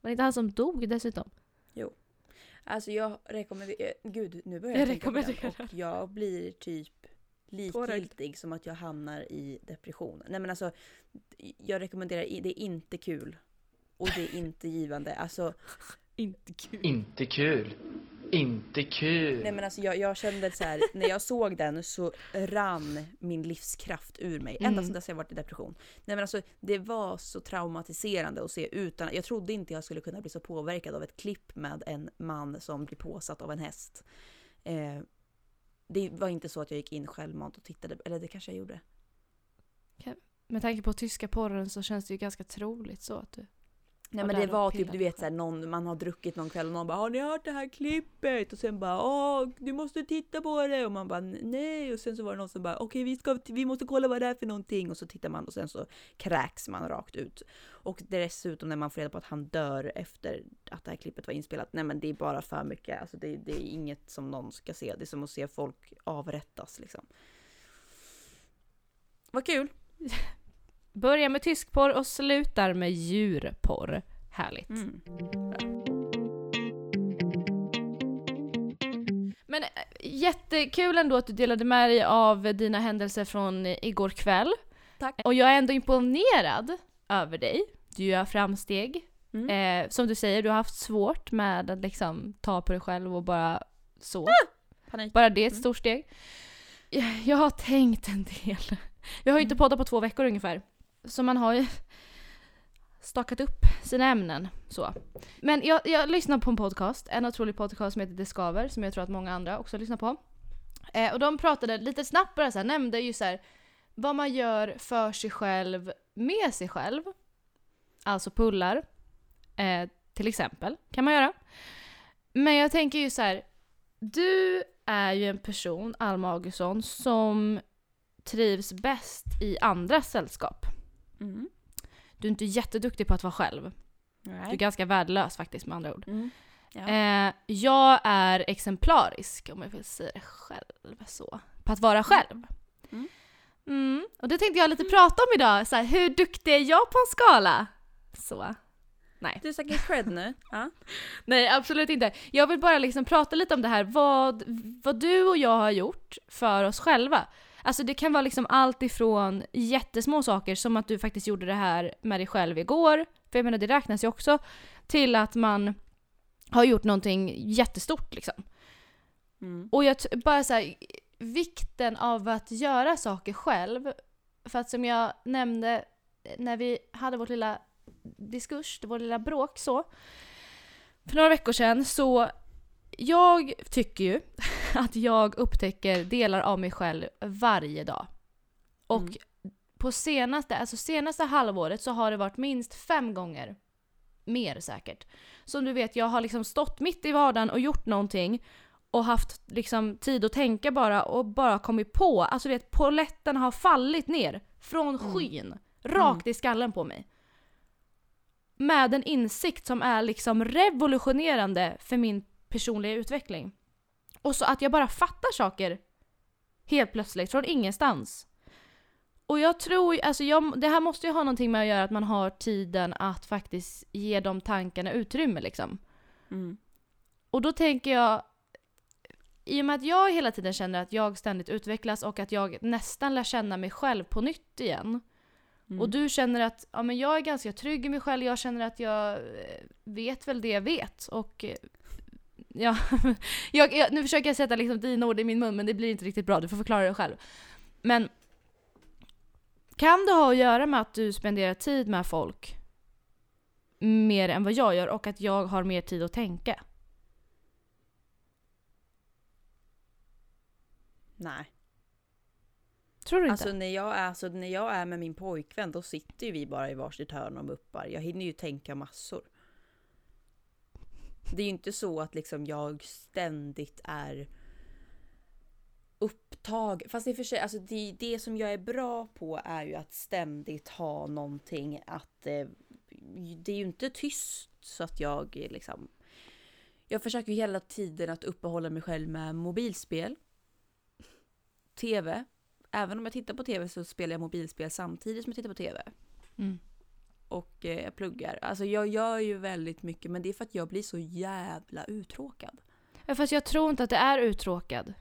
var det inte han som dog dessutom? Alltså jag rekommenderar, gud nu börjar jag, Jag tänka på den rekommenderar. och jag blir typ likgiltig som att jag hamnar i depression. Nej men alltså, jag rekommenderar, det är inte kul. Och det är inte givande. Alltså, Inte kul. Inte kul. Inte kul. nej men alltså jag, jag kände så här, när jag såg den så rann min livskraft ur mig. Ända Mm. sedan dess har jag varit i depression. Nej men alltså det var så traumatiserande att se utan, jag trodde inte jag skulle kunna bli så påverkad av ett klipp med en man som blir påsatt av en häst. Eh, det var inte så att jag gick in självmant och tittade, eller det kanske jag gjorde. Med tanke på tyska porren så känns det ju ganska troligt så att du... Nej men det var typ du vet såhär någon, man har druckit någon kväll och någon bara har ni hört det här klippet? Och sen bara åh du måste titta på det och man bara nej och sen så var det någon som bara okej vi ska vi måste kolla vad det är för någonting och så tittar man och sen så kräks man rakt ut. Och dessutom när man får reda på att han dör efter att det här klippet var inspelat. Nej men det är bara för mycket. Alltså det, det är inget som någon ska se. Det är som att se folk avrättas liksom. Vad kul! Börjar med tyskporr och slutar med djurporr. Härligt. Mm. Men äh, jättekul ändå att du delade med dig av dina händelser från eh, igår kväll. Tack. Och jag är ändå imponerad över dig. Du gör framsteg. Mm. Eh, som du säger, du har haft svårt med att liksom ta på dig själv och bara så. Panik. Bara det är ett Mm. stort steg. Jag, jag har tänkt en del. Jag har ju inte Mm. poddat på två veckor ungefär. Så man har ju stakat upp sina ämnen. Så. Men jag, jag lyssnar på en podcast, en otrolig podcast som heter Discover, som jag tror att många andra också lyssnar på. Eh, och de pratade lite snabbt bara så här, nämnde ju så här, vad man gör för sig själv med sig själv. Alltså pullar, eh, till exempel, kan man göra. Men jag tänker ju så här, du är ju en person, Alma Augustsson, som trivs bäst i andras sällskap. Mm. Du är inte jätteduktig på att vara själv. Du är Nej. ganska värdelös faktiskt med andra ord. Mm. Ja. Eh, jag är exemplarisk, om jag vill säga det själv så. På att vara själv. Mm. Mm. Och det tänkte jag lite prata om idag. Så här, hur duktig är jag på en skala? Så. Nej. Du söker cred nu. Ja. Nej, absolut inte. Jag vill bara liksom prata lite om det här, vad, vad du och jag har gjort för oss själva. Alltså det kan vara liksom allt ifrån jättesmå saker som att du faktiskt gjorde det här med dig själv igår, för jag menar det räknas ju också, till att man har gjort någonting jättestort liksom. Mm. Och jag bara så här, vikten av att göra saker själv. För att som jag nämnde när vi hade vårt lilla diskurs, vårt lilla bråk så. För några veckor sedan så, jag tycker ju att jag upptäcker delar av mig själv varje dag. Och Mm. på senaste, alltså senaste halvåret så har det varit minst fem gånger, mer säkert. Som du vet, jag har liksom stått mitt i vardagen och gjort någonting och haft liksom tid att tänka bara och bara kommit på, alltså du vet polletten har fallit ner från skyn, rakt i skallen på mig. Med en insikt som är liksom revolutionerande för min personliga utveckling. Och så att jag bara fattar saker helt plötsligt från ingenstans. Och jag tror, alltså jag, det här måste ju ha någonting med att göra att man har tiden att faktiskt ge de tankarna utrymme liksom. Mm. Och då tänker jag, i och med att jag hela tiden känner att jag ständigt utvecklas och att jag nästan lär känna mig själv på nytt igen. Mm. Och du känner att ja, men jag är ganska trygg i mig själv, jag känner att jag eh, vet väl det jag vet. Och eh, ja, jag, jag, nu försöker jag sätta liksom dina ord i min mun men det blir inte riktigt bra, du får förklara det själv. Men kan det ha att göra med att du spenderar tid med folk mer än vad jag gör och att jag har mer tid att tänka? Nej. Tror du inte? Alltså när, jag är, alltså när jag är med min pojkvän då sitter ju vi bara i varsitt hörn och muppar. Jag hinner ju tänka massor. Det är ju inte så att liksom jag ständigt är upptag. Fast i och för sig, alltså det, det som jag är bra på är ju att ständigt ha någonting att... Eh, det är ju inte tyst så att jag eh, liksom... Jag försöker ju hela tiden att uppehålla mig själv med mobilspel. TV. Även om jag tittar på TV så spelar jag mobilspel samtidigt som jag tittar på TV. Mm och eh, jag pluggar. Alltså jag gör ju väldigt mycket men det är för att jag blir så jävla uttråkad. Ja, fast jag tror inte att det är uttråkad.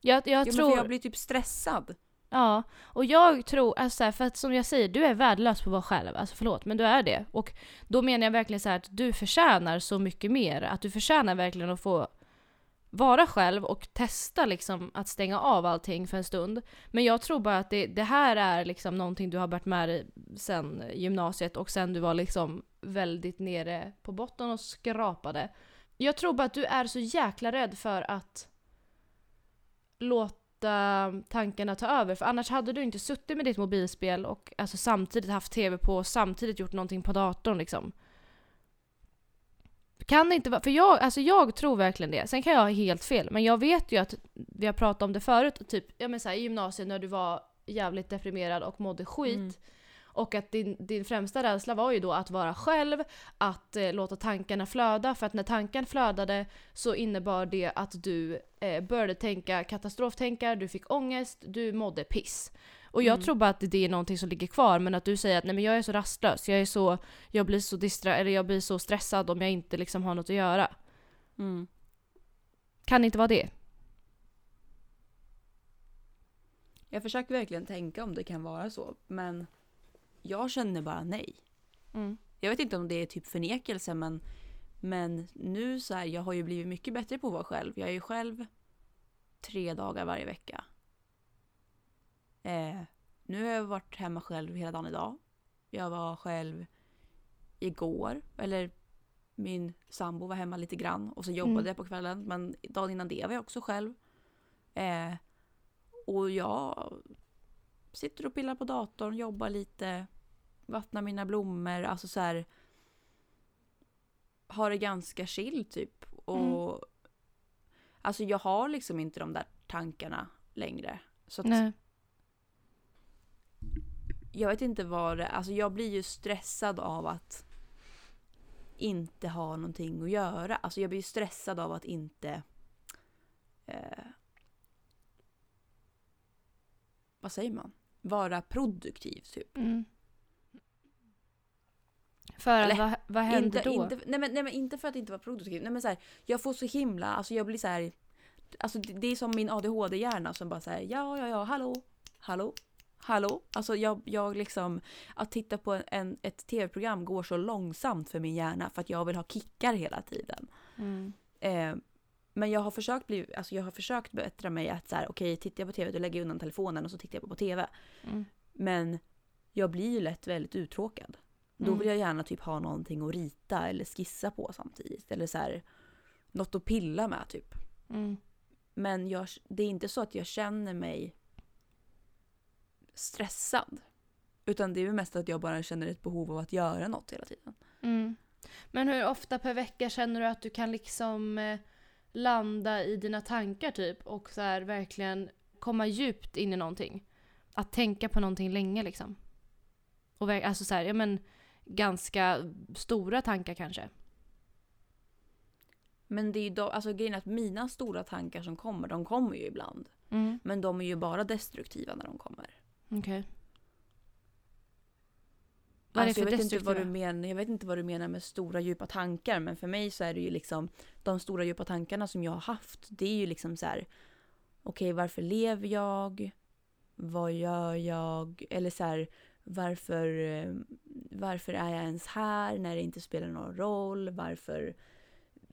Jag, jag Jo, men tror... för jag blir typ stressad. Ja, och jag tror, alltså för att som jag säger, du är värdelös på att vara själv. Alltså förlåt, men du är det. Och då menar jag verkligen så här att du förtjänar så mycket mer. Att du förtjänar verkligen att få vara själv och testa liksom att stänga av allting för en stund. Men jag tror bara att det, det här är liksom någonting du har bärt med dig sen gymnasiet och sen du var liksom väldigt nere på botten och skrapade. Jag tror bara att du är så jäkla rädd för att låta tankarna ta över. För annars hade du inte suttit med ditt mobilspel och alltså samtidigt haft tv på och samtidigt gjort någonting på datorn liksom. Kan det inte vara, för jag, alltså jag tror verkligen det. Sen kan jag ha helt fel, men jag vet ju att vi har pratat om det förut, typ ja men så här, i gymnasiet när du var jävligt deprimerad och mådde skit. Mm. Och att din, din främsta rädsla var ju då att vara själv, att eh, låta tankarna flöda. För att när tanken flödade så innebar det att du eh, började tänka katastroftankar, du fick ångest, du mådde piss. Och jag Mm. tror bara att det är någonting som ligger kvar, men att du säger att nej men jag är så rastlös, jag är så, jag blir så distra eller jag blir så stressad om jag inte liksom har något att göra. Mm. Kan det inte vara det? Jag försöker verkligen tänka om det kan vara så, men jag känner bara nej. Mm. Jag vet inte om det är typ förnekelse, men, men nu så här, jag har ju blivit mycket bättre på att vara själv. Jag är ju själv tre dagar varje vecka. Eh, nu har jag varit hemma själv hela dagen idag. Jag var själv igår, eller min sambo var hemma lite grann och så jobbade Mm. jag på kvällen. Men dagen innan det var jag också själv. Eh, och jag sitter och pillar på datorn, jobbar lite, vattnar mina blommor, alltså så här. Har det ganska chill typ. Och alltså jag har liksom inte de där tankarna längre. Så att. Jag vet inte vad det Alltså jag blir ju stressad av att inte ha någonting att göra. Alltså jag blir ju stressad av att inte... Eh, vad säger man? Vara produktiv typ. Mm. För Eller, vad, vad händer Inte, då? inte, nej, men, nej men inte för att inte vara produktiv. Nej men så här, jag får så himla, alltså jag blir så här. Alltså det, det är som min ADHD-hjärna som bara säger ja, ja, ja, hallå, hallå, hallå. Alltså jag, jag liksom, att titta på en, ett tv-program går så långsamt för min hjärna för att jag vill ha kickar hela tiden. Mm. Eh, men jag har försökt bli, alltså jag har försökt bättra mig att så här, okej, tittar jag på tv då lägger jag undan telefonen och så tittar jag på tv. Mm. Men jag blir ju lätt väldigt uttråkad. Då Mm. vill jag gärna typ ha någonting att rita eller skissa på samtidigt. Eller så här, något att pilla med typ. Mm. Men jag, det är inte så att jag känner mig stressad. Utan det är väl mest att jag bara känner ett behov av att göra något hela tiden. Mm. Men hur ofta per vecka känner du att du kan liksom eh, landa i dina tankar typ och så här verkligen komma djupt in i någonting? Att tänka på någonting länge liksom. Och alltså så här, ja men ganska stora tankar kanske. Men det är ju då, alltså grejen är att mina stora tankar som kommer, de kommer ju ibland. Mm. Men de är ju bara destruktiva när de kommer. Okej. Vad är det Alltså, för jag, vet inte vad du menar, jag vet inte vad du menar med stora djupa tankar men för mig så är det ju liksom de stora djupa tankarna som jag har haft det är ju liksom så här okej varför lever jag? Vad gör jag? Eller så här varför, eh, varför är jag ens här när det inte spelar någon roll? Varför,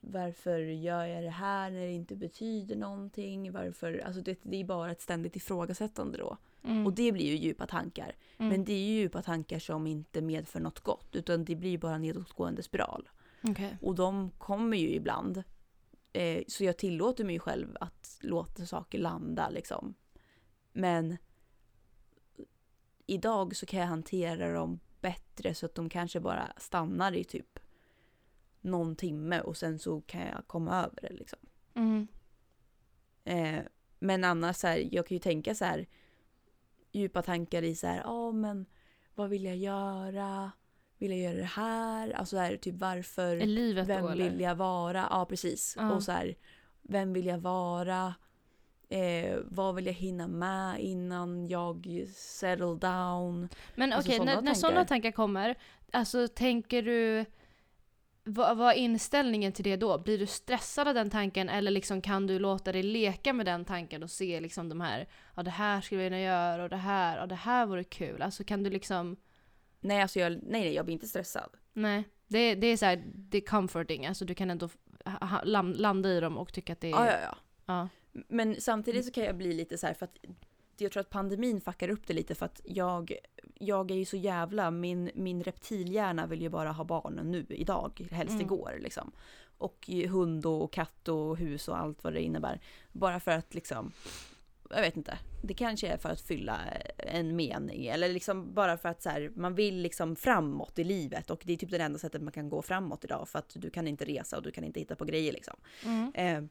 varför gör jag det här när det inte betyder någonting? Varför, alltså det, det är bara ett ständigt ifrågasättande då. Mm. Och det blir ju djupa tankar. Mm. Men det är ju djupa tankar som inte medför något gott utan det blir bara en nedåtgående spiral. Okej. Och de kommer ju ibland. Eh, så jag tillåter mig själv att låta saker landa liksom. Men idag så kan jag hantera dem bättre så att de kanske bara stannar i typ någon timme och sen så kan jag komma över det liksom. Mm. Eh, men annars så här, jag kan ju tänka så här djupa tankar i så här, ja men vad vill jag göra? Vill jag göra det här? Alltså så här, typ varför? I livet Vem då vill jag vara? Ja precis. Ja. Och så här, vem vill jag vara? Eh, vad vill jag hinna med innan jag settle down? Men Alltså, okej, sådana när, när sådana tankar kommer, alltså tänker du... Vad, vad är inställningen till det då? Blir du stressad av den tanken eller liksom kan du låta dig leka med den tanken och se liksom de här, ja det här skulle jag vilja göra och det här, ja det här vore kul. Alltså kan du liksom, Nej, alltså jag, nej, nej, jag blir inte stressad. nej. Det, det är så här, det är comforting, alltså du kan ändå landa i dem och tycka att det är... Ja, ja, ja. ja. Men samtidigt så kan jag bli lite så här för att jag tror att pandemin fuckar upp det lite för att jag, jag är ju så jävla, min, min reptilhjärna vill ju bara ha barn nu, idag, helst Mm. igår liksom. Och hund och katt och hus och allt vad det innebär. Bara för att liksom, jag vet inte, det kanske är för att fylla en mening eller liksom bara för att så här, man vill liksom framåt i livet och det är typ det enda sättet man kan gå framåt idag för att du kan inte resa och du kan inte hitta på grejer liksom. Mm. Eh,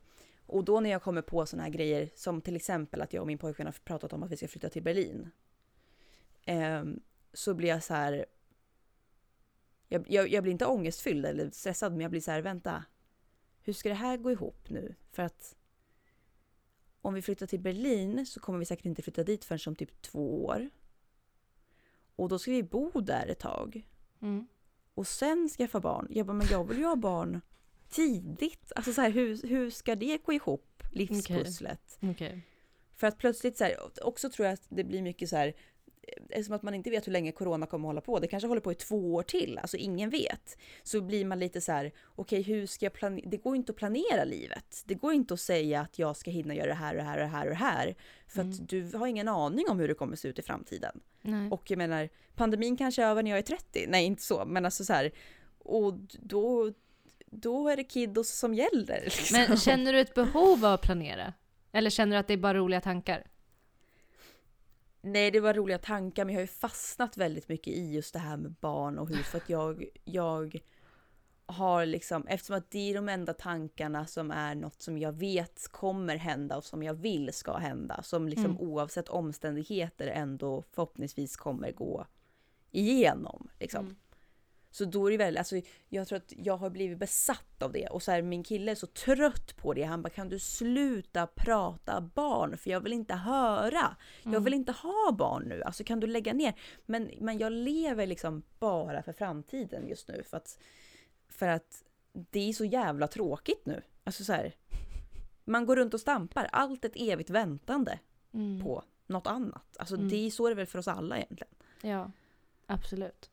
och då när jag kommer på såna här grejer som till exempel att jag och min pojkvän har pratat om att vi ska flytta till Berlin. Eh, så blir jag så här. Jag, jag, jag blir inte ångestfylld eller stressad men jag blir så här vänta. Hur ska det här gå ihop nu? För att om vi flyttar till Berlin så kommer vi säkert inte flytta dit förrän om typ två år. Och då ska vi bo där ett tag Mm. och sen skaffa barn. Jag bara, men jag vill ju ha barn tidigt. Alltså så här, hur, hur ska det gå ihop, livspusslet? Okej. För att plötsligt så här, också tror jag att det blir mycket så här, eftersom att man inte vet hur länge corona kommer hålla på, det kanske håller på i två år till, alltså ingen vet. Så blir man lite så här, okej hur ska jag planera, det går inte att planera livet. Det går inte att säga att jag ska hinna göra det här och det här och det här och det här. För Mm. att du har ingen aning om hur det kommer se ut i framtiden. Nej. Och jag menar, pandemin kanske är över när jag är 30. Nej, inte så, men alltså så här. Och då, då är det kiddos som gäller. Liksom. Men känner du ett behov av att planera? Eller känner du att det är bara roliga tankar? Nej, det var roliga tankar, men jag har ju fastnat väldigt mycket i just det här med barn och hus. För att jag, jag har liksom, eftersom att det är de enda tankarna som är något som jag vet kommer hända och som jag vill ska hända. Som liksom Mm. oavsett omständigheter ändå förhoppningsvis kommer gå igenom. Liksom. Mm. Så då är det väl, alltså jag tror att jag har blivit besatt av det och så här, min kille är så trött på det. Han bara kan du sluta prata barn för jag vill inte höra. Jag vill inte ha barn nu, alltså kan du lägga ner? Men, men jag lever liksom bara för framtiden just nu för att, för att det är så jävla tråkigt nu. Alltså så här, man går runt och stampar, allt ett evigt väntande Mm. på något annat. Alltså Mm. det är så det är väl för oss alla egentligen. Ja, absolut.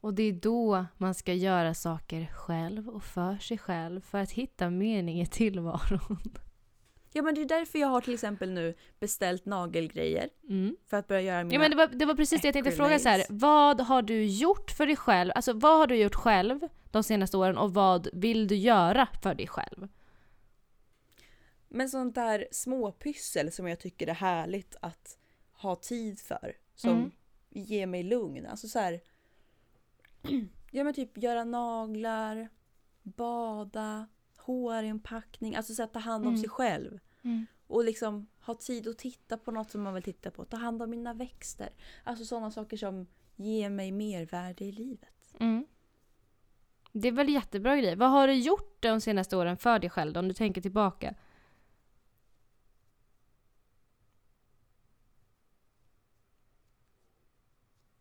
Och det är då man ska göra saker själv och för sig själv för att hitta mening i tillvaron. Ja men det är därför jag har till exempel nu beställt nagelgrejer Mm. för att börja göra mina... Ja, men det, var, det var precis det jag tänkte fråga så här. Vad har du gjort för dig själv? Alltså vad har du gjort själv de senaste åren och vad vill du göra för dig själv? Men sånt där småpyssel som jag tycker är härligt att ha tid för. Som Mm. ger mig lugn. Alltså så här. Ja men typ göra naglar, bada, hårinpackning. Alltså så här, ta hand om Mm. sig själv. Mm. Och liksom ha tid att titta på något som man vill titta på. Ta hand om mina växter. Alltså sådana saker som ger mig mervärde i livet. Mm. Det är väl jättebra grej. Vad har du gjort de senaste åren för dig själv då, om du tänker tillbaka?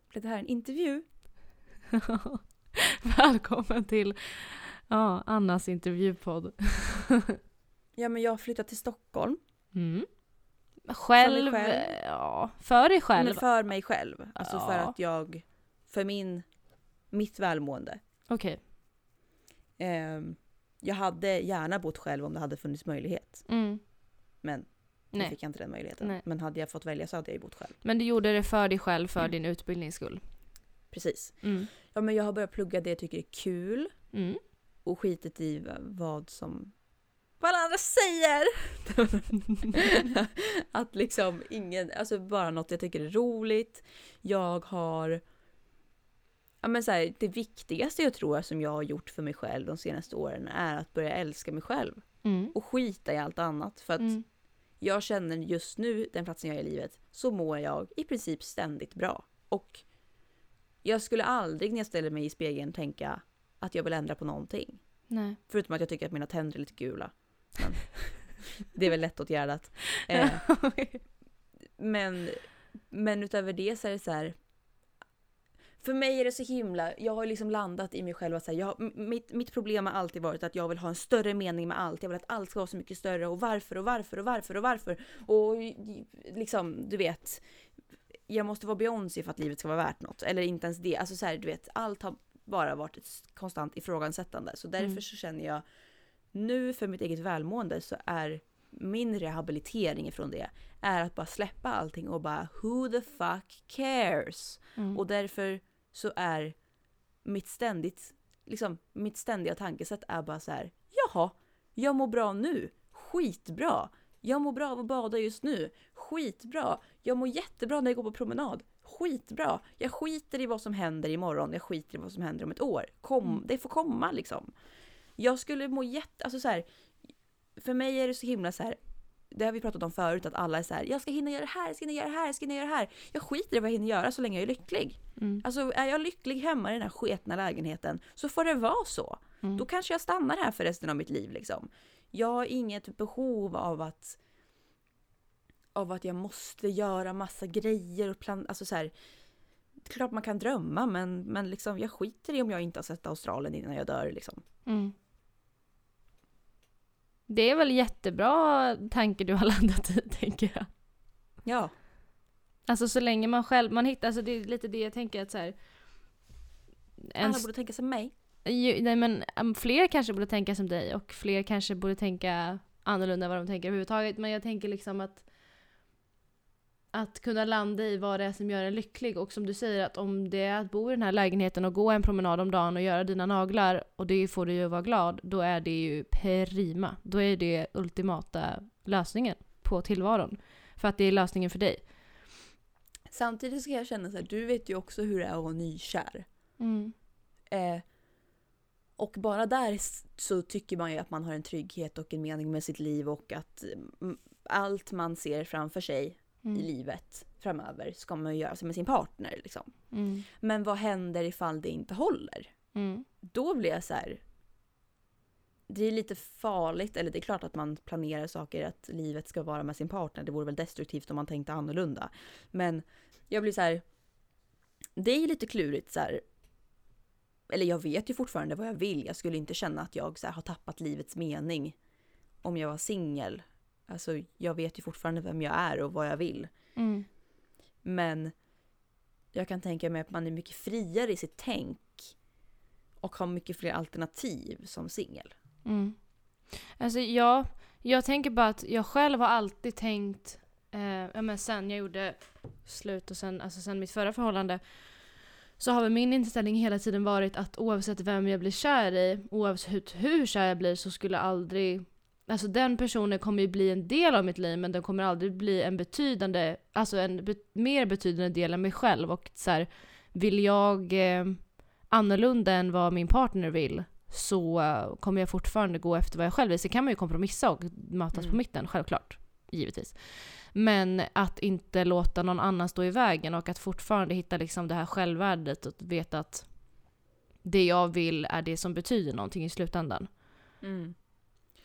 Blev det här en intervju? Välkommen till ja, Annas intervjupodd. Ja men jag har flyttat till Stockholm. Mm. Själv, själv? ja, för dig själv. Men för mig själv. Alltså för Ja. att jag, för min, mitt välmående. Okej. Ehm, jag hade gärna bott själv om det hade funnits möjlighet. Mm. Men nu Nej. fick jag inte den möjligheten. Nej. Men hade jag fått välja så hade jag ju bott själv. Men du gjorde det för dig själv, för din utbildnings skull. Precis. Mm. Ja men jag har börjat plugga det jag tycker är kul. Mm. Och skitit i vad som vad alla andra säger. att liksom ingen, alltså bara något jag tycker är roligt. Jag har Ja men så här, det viktigaste jag tror som jag har gjort för mig själv de senaste åren är att börja älska mig själv. Mm. Och skita i allt annat. För att Mm. jag känner just nu, den platsen jag är i livet, så mår jag i princip ständigt bra. Och jag skulle aldrig när jag ställer mig i spegeln tänka att jag vill ändra på någonting. Nej. Förutom att jag tycker att mina tänder är lite gula. Men, det är väl lättåtgärdat. Eh, men, men utöver det så är det så här. För mig är det så himla, jag har liksom landat i mig själv att säga, mitt, mitt problem har alltid varit att jag vill ha en större mening med allt. Jag vill att allt ska vara så mycket större och varför och varför och varför och varför. Och liksom, du vet, jag måste vara Beyoncé för att livet ska vara värt något. Eller inte ens det. Alltså så här, du vet, allt har bara varit ett konstant ifrågasättande. Så därför Mm. så känner jag nu för mitt eget välmående så är min rehabilitering ifrån det är att bara släppa allting och bara who the fuck cares? Mm. Och därför så är mitt ständigt, liksom mitt ständiga tankesätt är bara så här, jaha, jag mår bra nu, skitbra. Jag mår bra av att bada just nu, skitbra. Jag mår jättebra när jag går på promenad, skitbra. Jag skiter i vad som händer imorgon, jag skiter i vad som händer om ett år. Kom, Mm. Det får komma liksom. Jag skulle må jätte, alltså så här, för mig är det så himla så här, det har vi pratat om förut, att alla är så här, jag ska hinna göra det här, jag ska hinna göra det här, jag ska hinna göra det här. Jag skiter i vad jag hinner göra så länge jag är lycklig. Mm. Alltså är jag lycklig hemma i den här sketna lägenheten så får det vara så. Mm. Då kanske jag stannar här för resten av mitt liv liksom. Jag har inget behov av att av att jag måste göra massa grejer och plan, alltså så här. Klart man kan drömma men, men liksom jag skiter i om jag inte har sett Australien innan jag dör liksom. Mm. Det är väl jättebra tanke du har landat i, tänker jag. Ja. Alltså så länge man själv, man hittar, alltså det är lite det jag tänker att så här. Alla borde tänka som mig. Ju, nej men um, fler kanske borde tänka som dig och fler kanske borde tänka annorlunda än vad de tänker överhuvudtaget. Men jag tänker liksom att att kunna landa i vad det är som gör en lycklig och som du säger att om det är att bo i den här lägenheten och gå en promenad om dagen och göra dina naglar och det får dig ju att vara glad, då är det ju prima. Då är det ultimata lösningen på tillvaron. För att det är lösningen för dig. Samtidigt ska jag känna så här, du vet ju också hur det är att vara nykär. Mm. Eh, och bara där så tycker man ju att man har en trygghet och en mening med sitt liv och att mm, allt man ser framför sig i Mm. livet framöver ska man ju göra sig med sin partner. Liksom. Mm. Men vad händer ifall det inte håller? Mm. Då blir jag så här. Det är lite farligt, eller det är klart att man planerar saker att livet ska vara med sin partner. Det vore väl destruktivt om man tänkte annorlunda. Men jag blir så här. Det är lite klurigt så här. Eller jag vet ju fortfarande vad jag vill. Jag skulle inte känna att jag så här, har tappat livets mening om jag var singel. Alltså jag vet ju fortfarande vem jag är och vad jag vill. Mm. Men jag kan tänka mig att man är mycket friare i sitt tänk och har mycket fler alternativ som singel. Mm. Alltså ja, jag tänker bara att jag själv har alltid tänkt, eh, ja men sen jag gjorde slut och sen, alltså sen mitt förra förhållande, så har väl min inställning hela tiden varit att oavsett vem jag blir kär i, oavsett hur kär jag blir så skulle aldrig Alltså den personen kommer ju bli en del av mitt liv men den kommer aldrig bli en betydande, alltså en be- mer betydande del av mig själv och så här, vill jag eh, annorlunda än vad min partner vill så eh, kommer jag fortfarande gå efter vad jag själv vill. Sen kan man ju kompromissa och mötas Mm. på mitten, självklart. Givetvis. Men att inte låta någon annan stå i vägen och att fortfarande hitta liksom det här självvärdet och veta att det jag vill är det som betyder någonting i slutändan.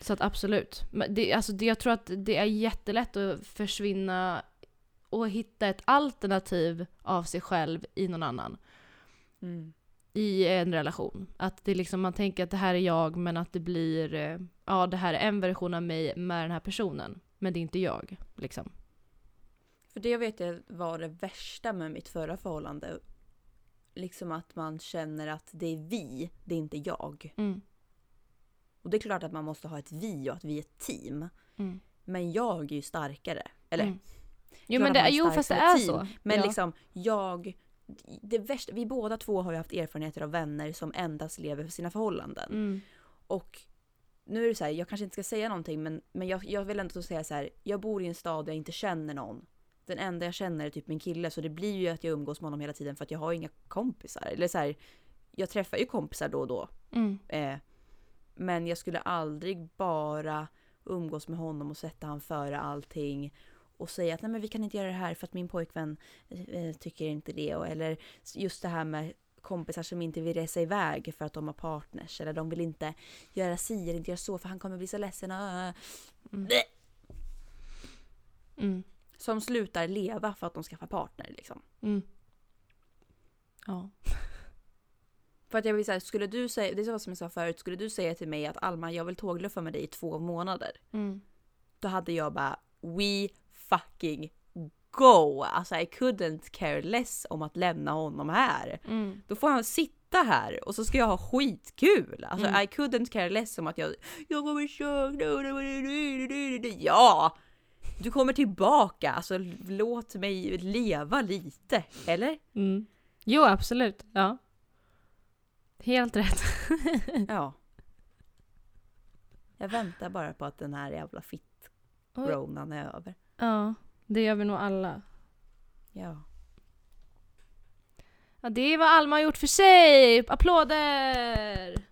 Så att absolut. Men det, alltså det, jag tror att det är jättelätt att försvinna och hitta ett alternativ av sig själv i någon annan Mm. i en relation. Att det liksom, man tänker att det här är jag men att det blir, eh, ja det här är en version av mig med den här personen. Men det är inte jag. Liksom. För det vet jag var det värsta med mitt förra förhållande. Liksom att man känner att det är vi, det är inte jag. Mm. Och det är klart att man måste ha ett vi och att vi är ett team. Mm. Men jag är ju starkare. Eller Mm. Jo men det, är jo fast det är team, så. Men ja. liksom jag, det värsta, vi båda två har ju haft erfarenheter av vänner som endast lever för sina förhållanden. Mm. Och nu är det så här, jag kanske inte ska säga någonting men, men jag, jag vill ändå säga så här, jag bor i en stad där jag inte känner någon. Den enda jag känner är typ min kille så det blir ju att jag umgås med honom hela tiden för att jag har inga kompisar. Eller så här, jag träffar ju kompisar då och då. Mm. Eh, men jag skulle aldrig bara umgås med honom och sätta han före allting. Och säga att nej men vi kan inte göra det här för att min pojkvän eh, tycker inte det. Och, eller just det här med kompisar som inte vill resa iväg för att de har partners eller de vill inte göra si eller inte göra så för han kommer bli så ledsen. ah. Bleh. Mm. Som slutar leva för att de skaffar partner liksom. Mm. Ja. För att jag vill säga, skulle du säga, det är så som jag sa förut, skulle du säga till mig att Alma jag vill tågluffa med dig i två månader. Mm. Då hade jag bara we fucking go! Alltså I couldn't care less om att lämna honom här. Mm. Då får han sitta här och så ska jag ha skitkul. Alltså Mm. I couldn't care less om att jag, jag kommer sakna Ja! Du kommer tillbaka, alltså låt mig leva lite. Eller? Mm. Jo, absolut. Ja. Helt rätt. Ja. Jag väntar bara på att den här jävla fitt-ronan är över. Ja, det gör vi nog alla. Ja. Ja, det är vad Alma har gjort för sig! Applåder!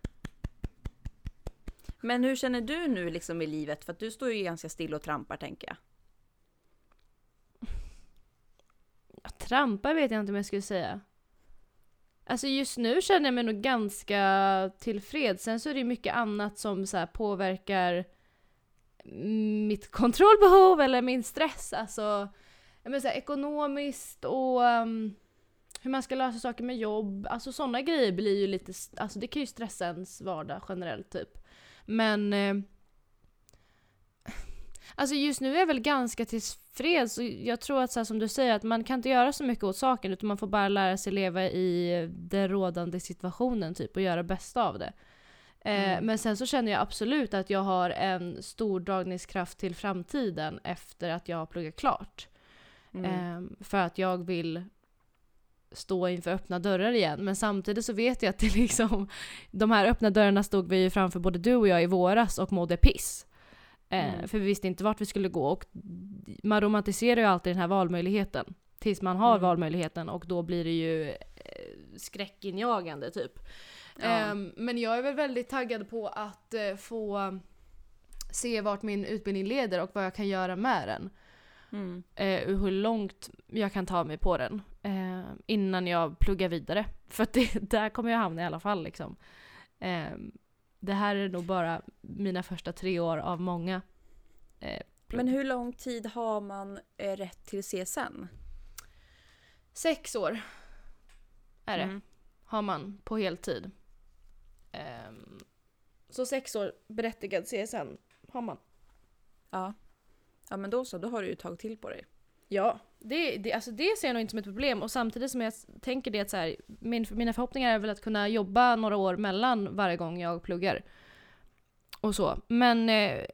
Men hur känner du nu liksom i livet? För att du står ju ganska still och trampar tänker jag. Ja, trampar vet jag inte om jag skulle säga. Alltså just nu känner jag mig nog ganska tillfreds. Sen så är det ju mycket annat som så påverkar mitt kontrollbehov eller min stress. Alltså jag menar så här, ekonomiskt och um, hur man ska lösa saker med jobb. Alltså sådana grejer blir ju lite, alltså det kan ju stressa ens vardag generellt typ. Men eh, Alltså just nu är jag väl ganska tillfreds och jag tror att så här, som du säger att man kan inte göra så mycket åt saken utan man får bara lära sig leva i den rådande situationen typ och göra bästa av det. Eh, Mm. Men sen så känner jag absolut att jag har en stor dragningskraft till framtiden efter att jag har pluggat klart. Mm. Eh, för att jag vill stå inför öppna dörrar igen. Men samtidigt så vet jag att det liksom, de här öppna dörrarna stod vi ju framför både du och jag i våras och mådde piss. Eh, Mm. För vi visste inte vart vi skulle gå och man romantiserar ju alltid den här valmöjligheten. Tills man har Mm. valmöjligheten och då blir det ju eh, skräckinjagande typ. Ja. Ehm, men jag är väl väldigt taggad på att eh, få se vart min utbildning leder och vad jag kan göra med den. Mm. Eh, hur långt jag kan ta mig på den. Eh, innan jag pluggar vidare. För att det, där kommer jag hamna i alla fall liksom. Eh, det här är nog bara mina första tre år av många. Eh, Men hur lång tid har man rätt till CSN? Sex år är det. Mm. Har man på heltid. Ehm, så sex år berättigad CSN har man. Ja. Ja men då så, då har du ju tagit till på dig. Ja, det, det, alltså det ser jag nog inte som ett problem och samtidigt som jag tänker det att så här, min, mina förhoppningar är väl att kunna jobba några år mellan varje gång jag pluggar. Och så. Men eh,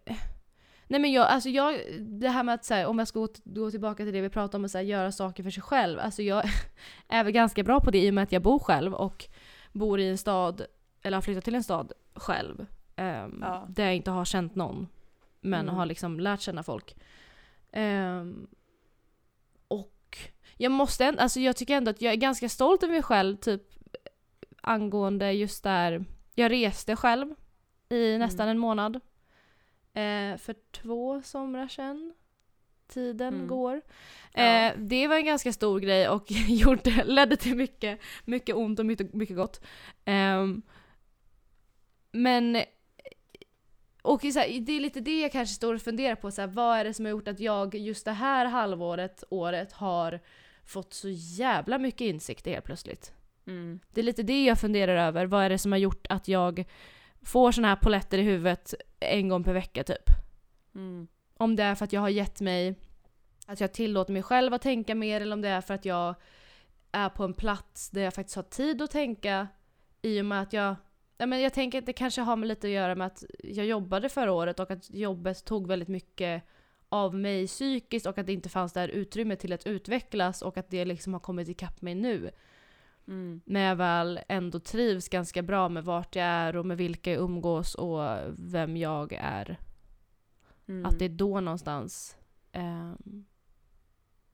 Nej men jag, alltså jag, det här med att så här, om jag ska gå, gå tillbaka till det vi pratade om, att så här, göra saker för sig själv. Alltså jag är väl ganska bra på det i och med att jag bor själv och bor i en stad, eller har flyttat till en stad själv. ehm, Ja. Där jag inte har känt någon. Men Mm. har liksom lärt känna folk. Ehm, och jag måste ändå, alltså jag tycker ändå att jag är ganska stolt över mig själv typ angående just där, jag reste själv i nästan en månad. Eh, för två somrar sedan. Tiden Mm. går. Ja. Eh, det var en ganska stor grej och gjorde, ledde till mycket, mycket ont och mycket, mycket gott. Ehm, men och så här, det är lite det jag kanske står och funderar på. Så här, vad är det som har gjort att jag just det här halvåret, året, har fått så jävla mycket insikter helt plötsligt? Mm. Det är lite det jag funderar över. Vad är det som har gjort att jag får såna här poletter i huvudet en gång per vecka typ? Mm. Om det är för att jag har gett mig, att jag tillåter mig själv att tänka mer eller om det är för att jag är på en plats där jag faktiskt har tid att tänka i och med att jag Ja, men jag tänker att det kanske har med lite att göra med att jag jobbade förra året och att jobbet tog väldigt mycket av mig psykiskt och att det inte fanns det här utrymme till att utvecklas och att det liksom har kommit ikapp mig nu. Mm. När jag väl ändå trivs ganska bra med vart jag är och med vilka jag umgås och vem jag är. Mm. Att det då någonstans ehm,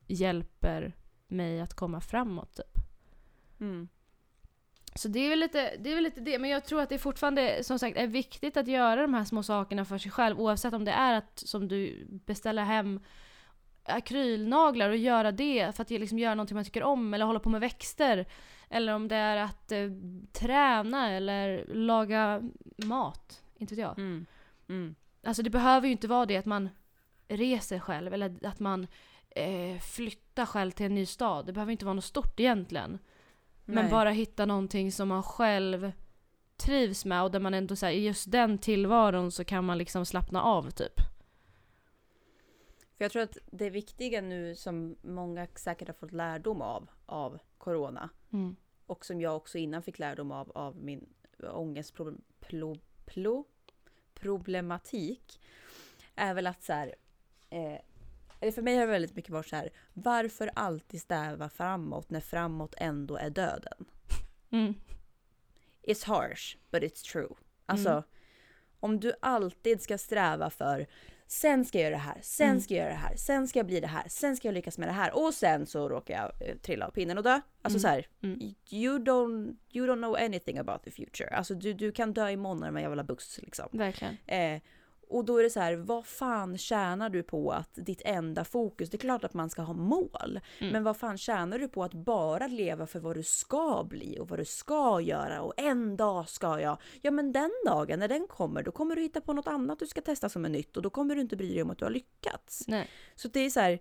hjälper mig att komma framåt. Typ. Mm. Så det är, väl lite, det är väl lite det, men jag tror att det fortfarande som sagt är viktigt att göra de här små sakerna för sig själv oavsett om det är att som du beställer hem akrylnaglar och göra det för att liksom göra någonting man tycker om eller hålla på med växter. Eller om det är att eh, träna eller laga mat. Inte vet jag. Mm. Mm. Alltså det behöver ju inte vara det att man reser själv eller att man eh, flyttar själv till en ny stad. Det behöver inte vara något stort egentligen. Men Nej. bara hitta någonting som man själv trivs med och där man ändå säger i just den tillvaron så kan man liksom slappna av typ. För jag tror att det viktiga nu som många säkert har fått lärdom av, av corona, Mm. och som jag också innan fick lärdom av, av min ångestproblematik, är väl att så här, eh, eller för mig har det väldigt mycket varit så här, varför alltid stäva framåt när framåt ändå är döden? Mm. It's harsh, but it's true. Alltså, Mm. om du alltid ska sträva för Sen ska jag göra det här, sen Mm. ska jag göra det här, sen ska jag bli det här, sen ska jag lyckas med det här och sen så råkar jag eh, trilla av pinnen och dö. Alltså Mm. så här, Mm. you, don't, you don't know anything about the future. Alltså du, du kan dö imorgon med en jävla buss liksom. Verkligen. Eh, och då är det så här, vad fan tjänar du på att ditt enda fokus, det är klart att man ska ha mål, Mm. men vad fan tjänar du på att bara leva för vad du ska bli och vad du ska göra och en dag ska jag. Ja men den dagen, när den kommer, då kommer du hitta på något annat du ska testa som är nytt och då kommer du inte bry dig om att du har lyckats. Nej. Så det är så här,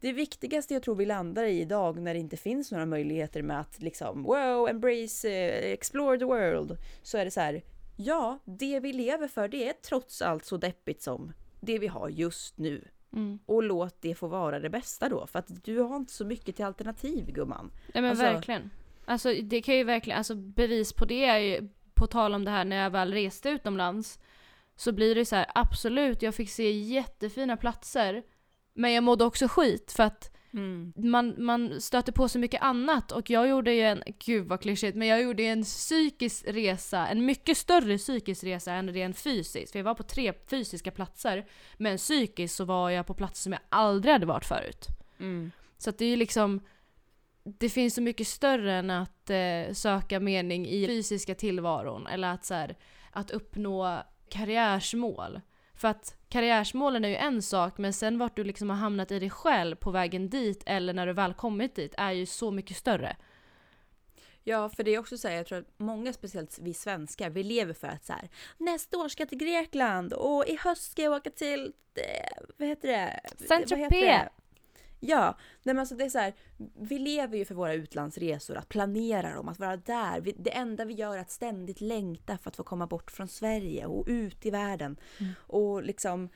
det viktigaste jag tror vi landar i idag när det inte finns några möjligheter med att liksom wow, embrace, eh, explore the world. Så är det så här, ja, det vi lever för det är trots allt så deppigt som det vi har just nu. Mm. Och låt det få vara det bästa då, för att du har inte så mycket till alternativ gumman. Nej men Alltså- verkligen. Alltså det kan ju verkligen, alltså bevis på det är ju, på tal om det här när jag väl reste utomlands, så blir det så här, absolut jag fick se jättefina platser, men jag mådde också skit för att man, man stöter på så mycket annat och jag gjorde ju en, gud vad klyschigt, men jag gjorde ju en psykisk resa, en mycket större psykisk resa än ren fysisk. För jag var på tre fysiska platser, men psykiskt så var jag på platser som jag aldrig hade varit förut. Mm. Så att det är ju liksom det finns så mycket större än att eh, söka mening i fysiska tillvaron eller att, så här, att uppnå karriärsmål. För att karriärsmålen är ju en sak men sen vart du liksom har hamnat i dig själv på vägen dit eller när du väl kommit dit är ju så mycket större. Ja, för det är också så här, jag tror att många, speciellt vi svenskar, vi lever för att så här, nästa år ska jag till Grekland och i höst ska jag åka till, eh, vad heter det? Saint Vad heter Tropez. det? Ja, nej men alltså det är så här, vi lever ju för våra utlandsresor, att planera dem, att vara där. Vi, det enda vi gör är att ständigt längta för att få komma bort från Sverige och ut i världen. Och liksom,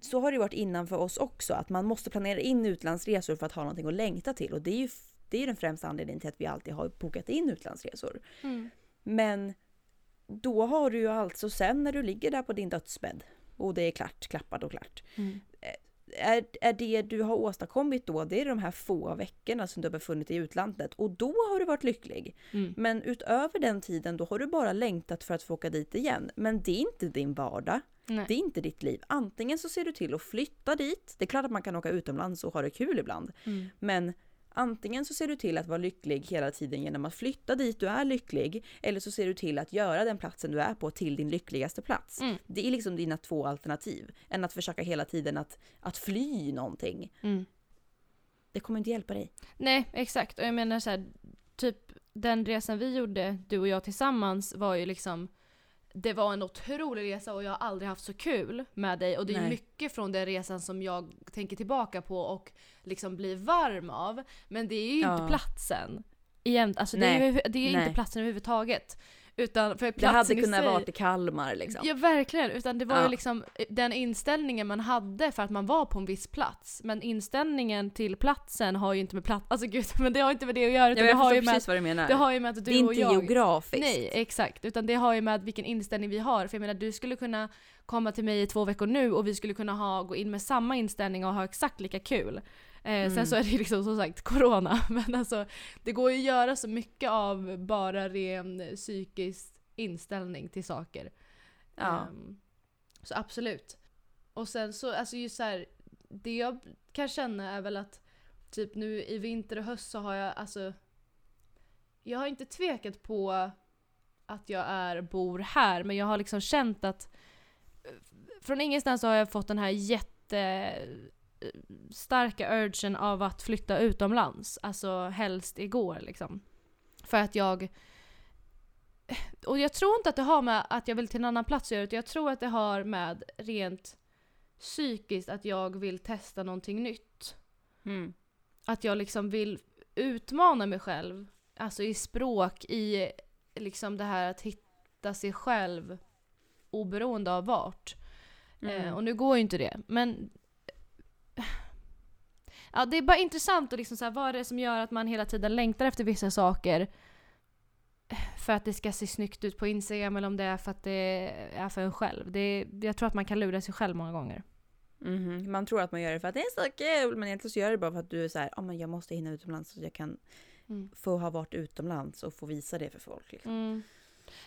så har det varit innan för oss också, att man måste planera in utlandsresor för att ha någonting att längta till. Och det är ju, det är den främsta anledningen till att vi alltid har bokat in utlandsresor. Men då har du ju alltså sen när du ligger där på din dödsbädd och det är klart, klappat och klart. Mm. Är, är det du har åstadkommit då, det är de här få veckorna som du har befunnit dig i utlandet och då har du varit lycklig. Mm. Men utöver den tiden då har du bara längtat för att få åka dit igen. Men det är inte din vardag. Nej. Det är inte ditt liv. Antingen så ser du till att flytta dit. Det är klart att man kan åka utomlands och ha det kul ibland. Mm. Men antingen så ser du till att vara lycklig hela tiden genom att flytta dit du är lycklig. Eller så ser du till att göra den platsen du är på till din lyckligaste plats. Mm. Det är liksom dina två alternativ. Än att försöka hela tiden att, att fly någonting. Mm. Det kommer inte hjälpa dig. Nej, exakt. Och jag menar så här, typ den resan vi gjorde, du och jag tillsammans, var ju liksom det var en otrolig resa och jag har aldrig haft så kul med dig och det är Nej. mycket från den resan som jag tänker tillbaka på och liksom blir varm av. Men det är ju Ja. inte platsen. Egent, alltså det är, ju, det är inte platsen överhuvudtaget. Utan för Det hade kunnat sig, vara i Kalmar liksom. Ja verkligen, utan det var Ja. ju liksom den inställningen man hade för att man var på en viss plats. Men inställningen till platsen har ju inte med plats, alltså gud men det har inte med det att göra utan Ja, jag det, har ju med, vad du menar. det har ju med att du det är och inte jag geografiskt. Nej, exakt. Utan det har ju med vilken inställning vi har. För jag menar, du skulle kunna komma till mig i två veckor nu och vi skulle kunna ha, gå in med samma inställning och ha exakt lika kul. Eh, Mm. Sen så är det ju liksom som sagt corona. Men alltså, det går ju att göra så mycket av bara ren psykisk inställning till saker. Ja. Ehm, så absolut. Och sen så, alltså just så här, det jag kan känna är väl att typ nu i vinter och höst så har jag alltså jag har inte tvekat på att jag är, bor här men jag har liksom känt att eh, från ingenstans har jag fått den här jätte starka urgen av att flytta utomlands. Alltså helst igår liksom. För att jag... Och jag tror inte att det har med att jag vill till en annan plats att göra, utan jag tror att det har med rent psykiskt att jag vill testa någonting nytt. Mm. Att jag liksom vill utmana mig själv. Alltså i språk, i liksom det här att hitta sig själv oberoende av vart. Mm. Eh, och nu går ju inte det, men... Ja, det är bara intressant att liksom så här, vad är det som gör att man hela tiden längtar efter vissa saker? För att det ska se snyggt ut på Instagram eller om det är för att det är för en själv. Det, jag tror att man kan lura sig själv många gånger. Mhm. Man tror att man gör det för att det är så kul men egentligen så gör det bara för att du är så här, men jag måste hinna utomlands så att jag kan Mm. få ha varit utomlands och få visa det för folk. Liksom. Mm.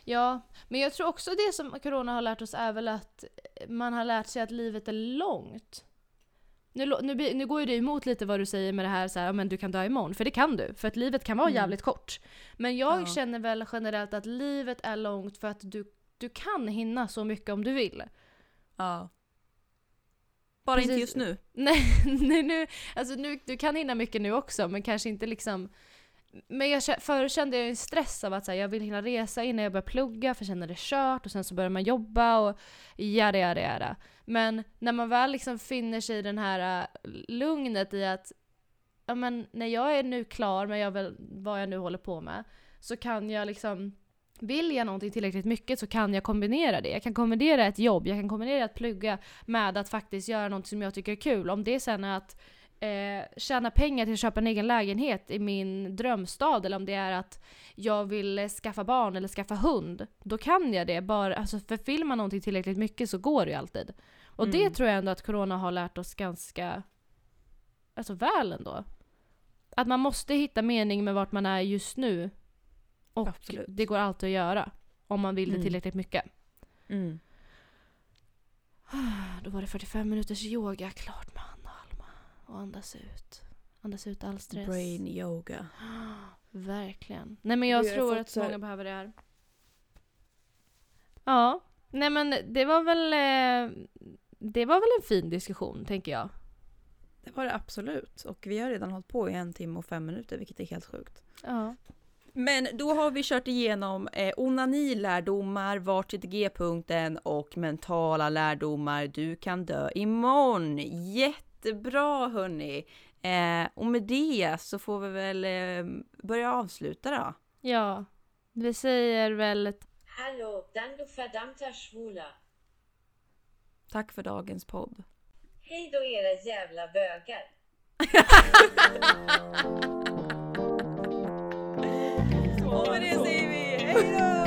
Ja, men jag tror också det som corona har lärt oss är väl att man har lärt sig att livet är långt. Nu, nu, nu går ju det emot lite vad du säger med det här så här, men du kan dö imorgon, för det kan du. För att livet kan vara Mm. jävligt kort. Men jag Ja. känner väl generellt att livet är långt för att du, du kan hinna så mycket om du vill. Ja. Bara inte Precis. just nu. Nej, nej nu, alltså nu, du kan hinna mycket nu också men kanske inte liksom men jag, förr kände jag en stress av att så här, jag vill hinna resa innan jag börjar plugga för sen är det kört och sen så börjar man jobba och jada jada jada. Men när man väl liksom finner sig i den här uh, lugnet i att ja men när jag är nu klar med jag vill, vad jag nu håller på med så kan jag liksom vill jag någonting tillräckligt mycket så kan jag kombinera det. Jag kan kombinera ett jobb, jag kan kombinera att plugga med att faktiskt göra något som jag tycker är kul. Om det sen är att eh, tjäna pengar till att köpa en egen lägenhet i min drömstad eller om det är att jag vill skaffa barn eller skaffa hund. Då kan jag det. Bara, alltså, för vill man någonting tillräckligt mycket så går det ju alltid. Och det Mm. tror jag ändå att corona har lärt oss ganska alltså, väl ändå. Att man måste hitta mening med vart man är just nu. Och Absolut. det går alltid att göra. Om man vill det Mm. tillräckligt mycket. Mm. Då var det 45 minuters yoga klart Anna och andas ut. Andas ut all stress. Brain yoga. Verkligen. Nej men jag har tror att så många behöver det här. Ja. Nej men det var väl... Eh, det var väl en fin diskussion tänker jag. Det var det absolut. Och vi har redan hållit på i en timme och fem minuter vilket är helt sjukt. Ja. Men då har vi kört igenom eh, onanilärdomar, vart till G-punkten och mentala lärdomar. Du kan dö imorgon. Jättebra hörni! Eh, och med det så får vi väl eh, börja avsluta då. Ja. Vi säger väl... Hallo, dann du verdammter Schwuler. Tack för dagens podd. Hej då era jävla bögar. Och med det säger vi hej då!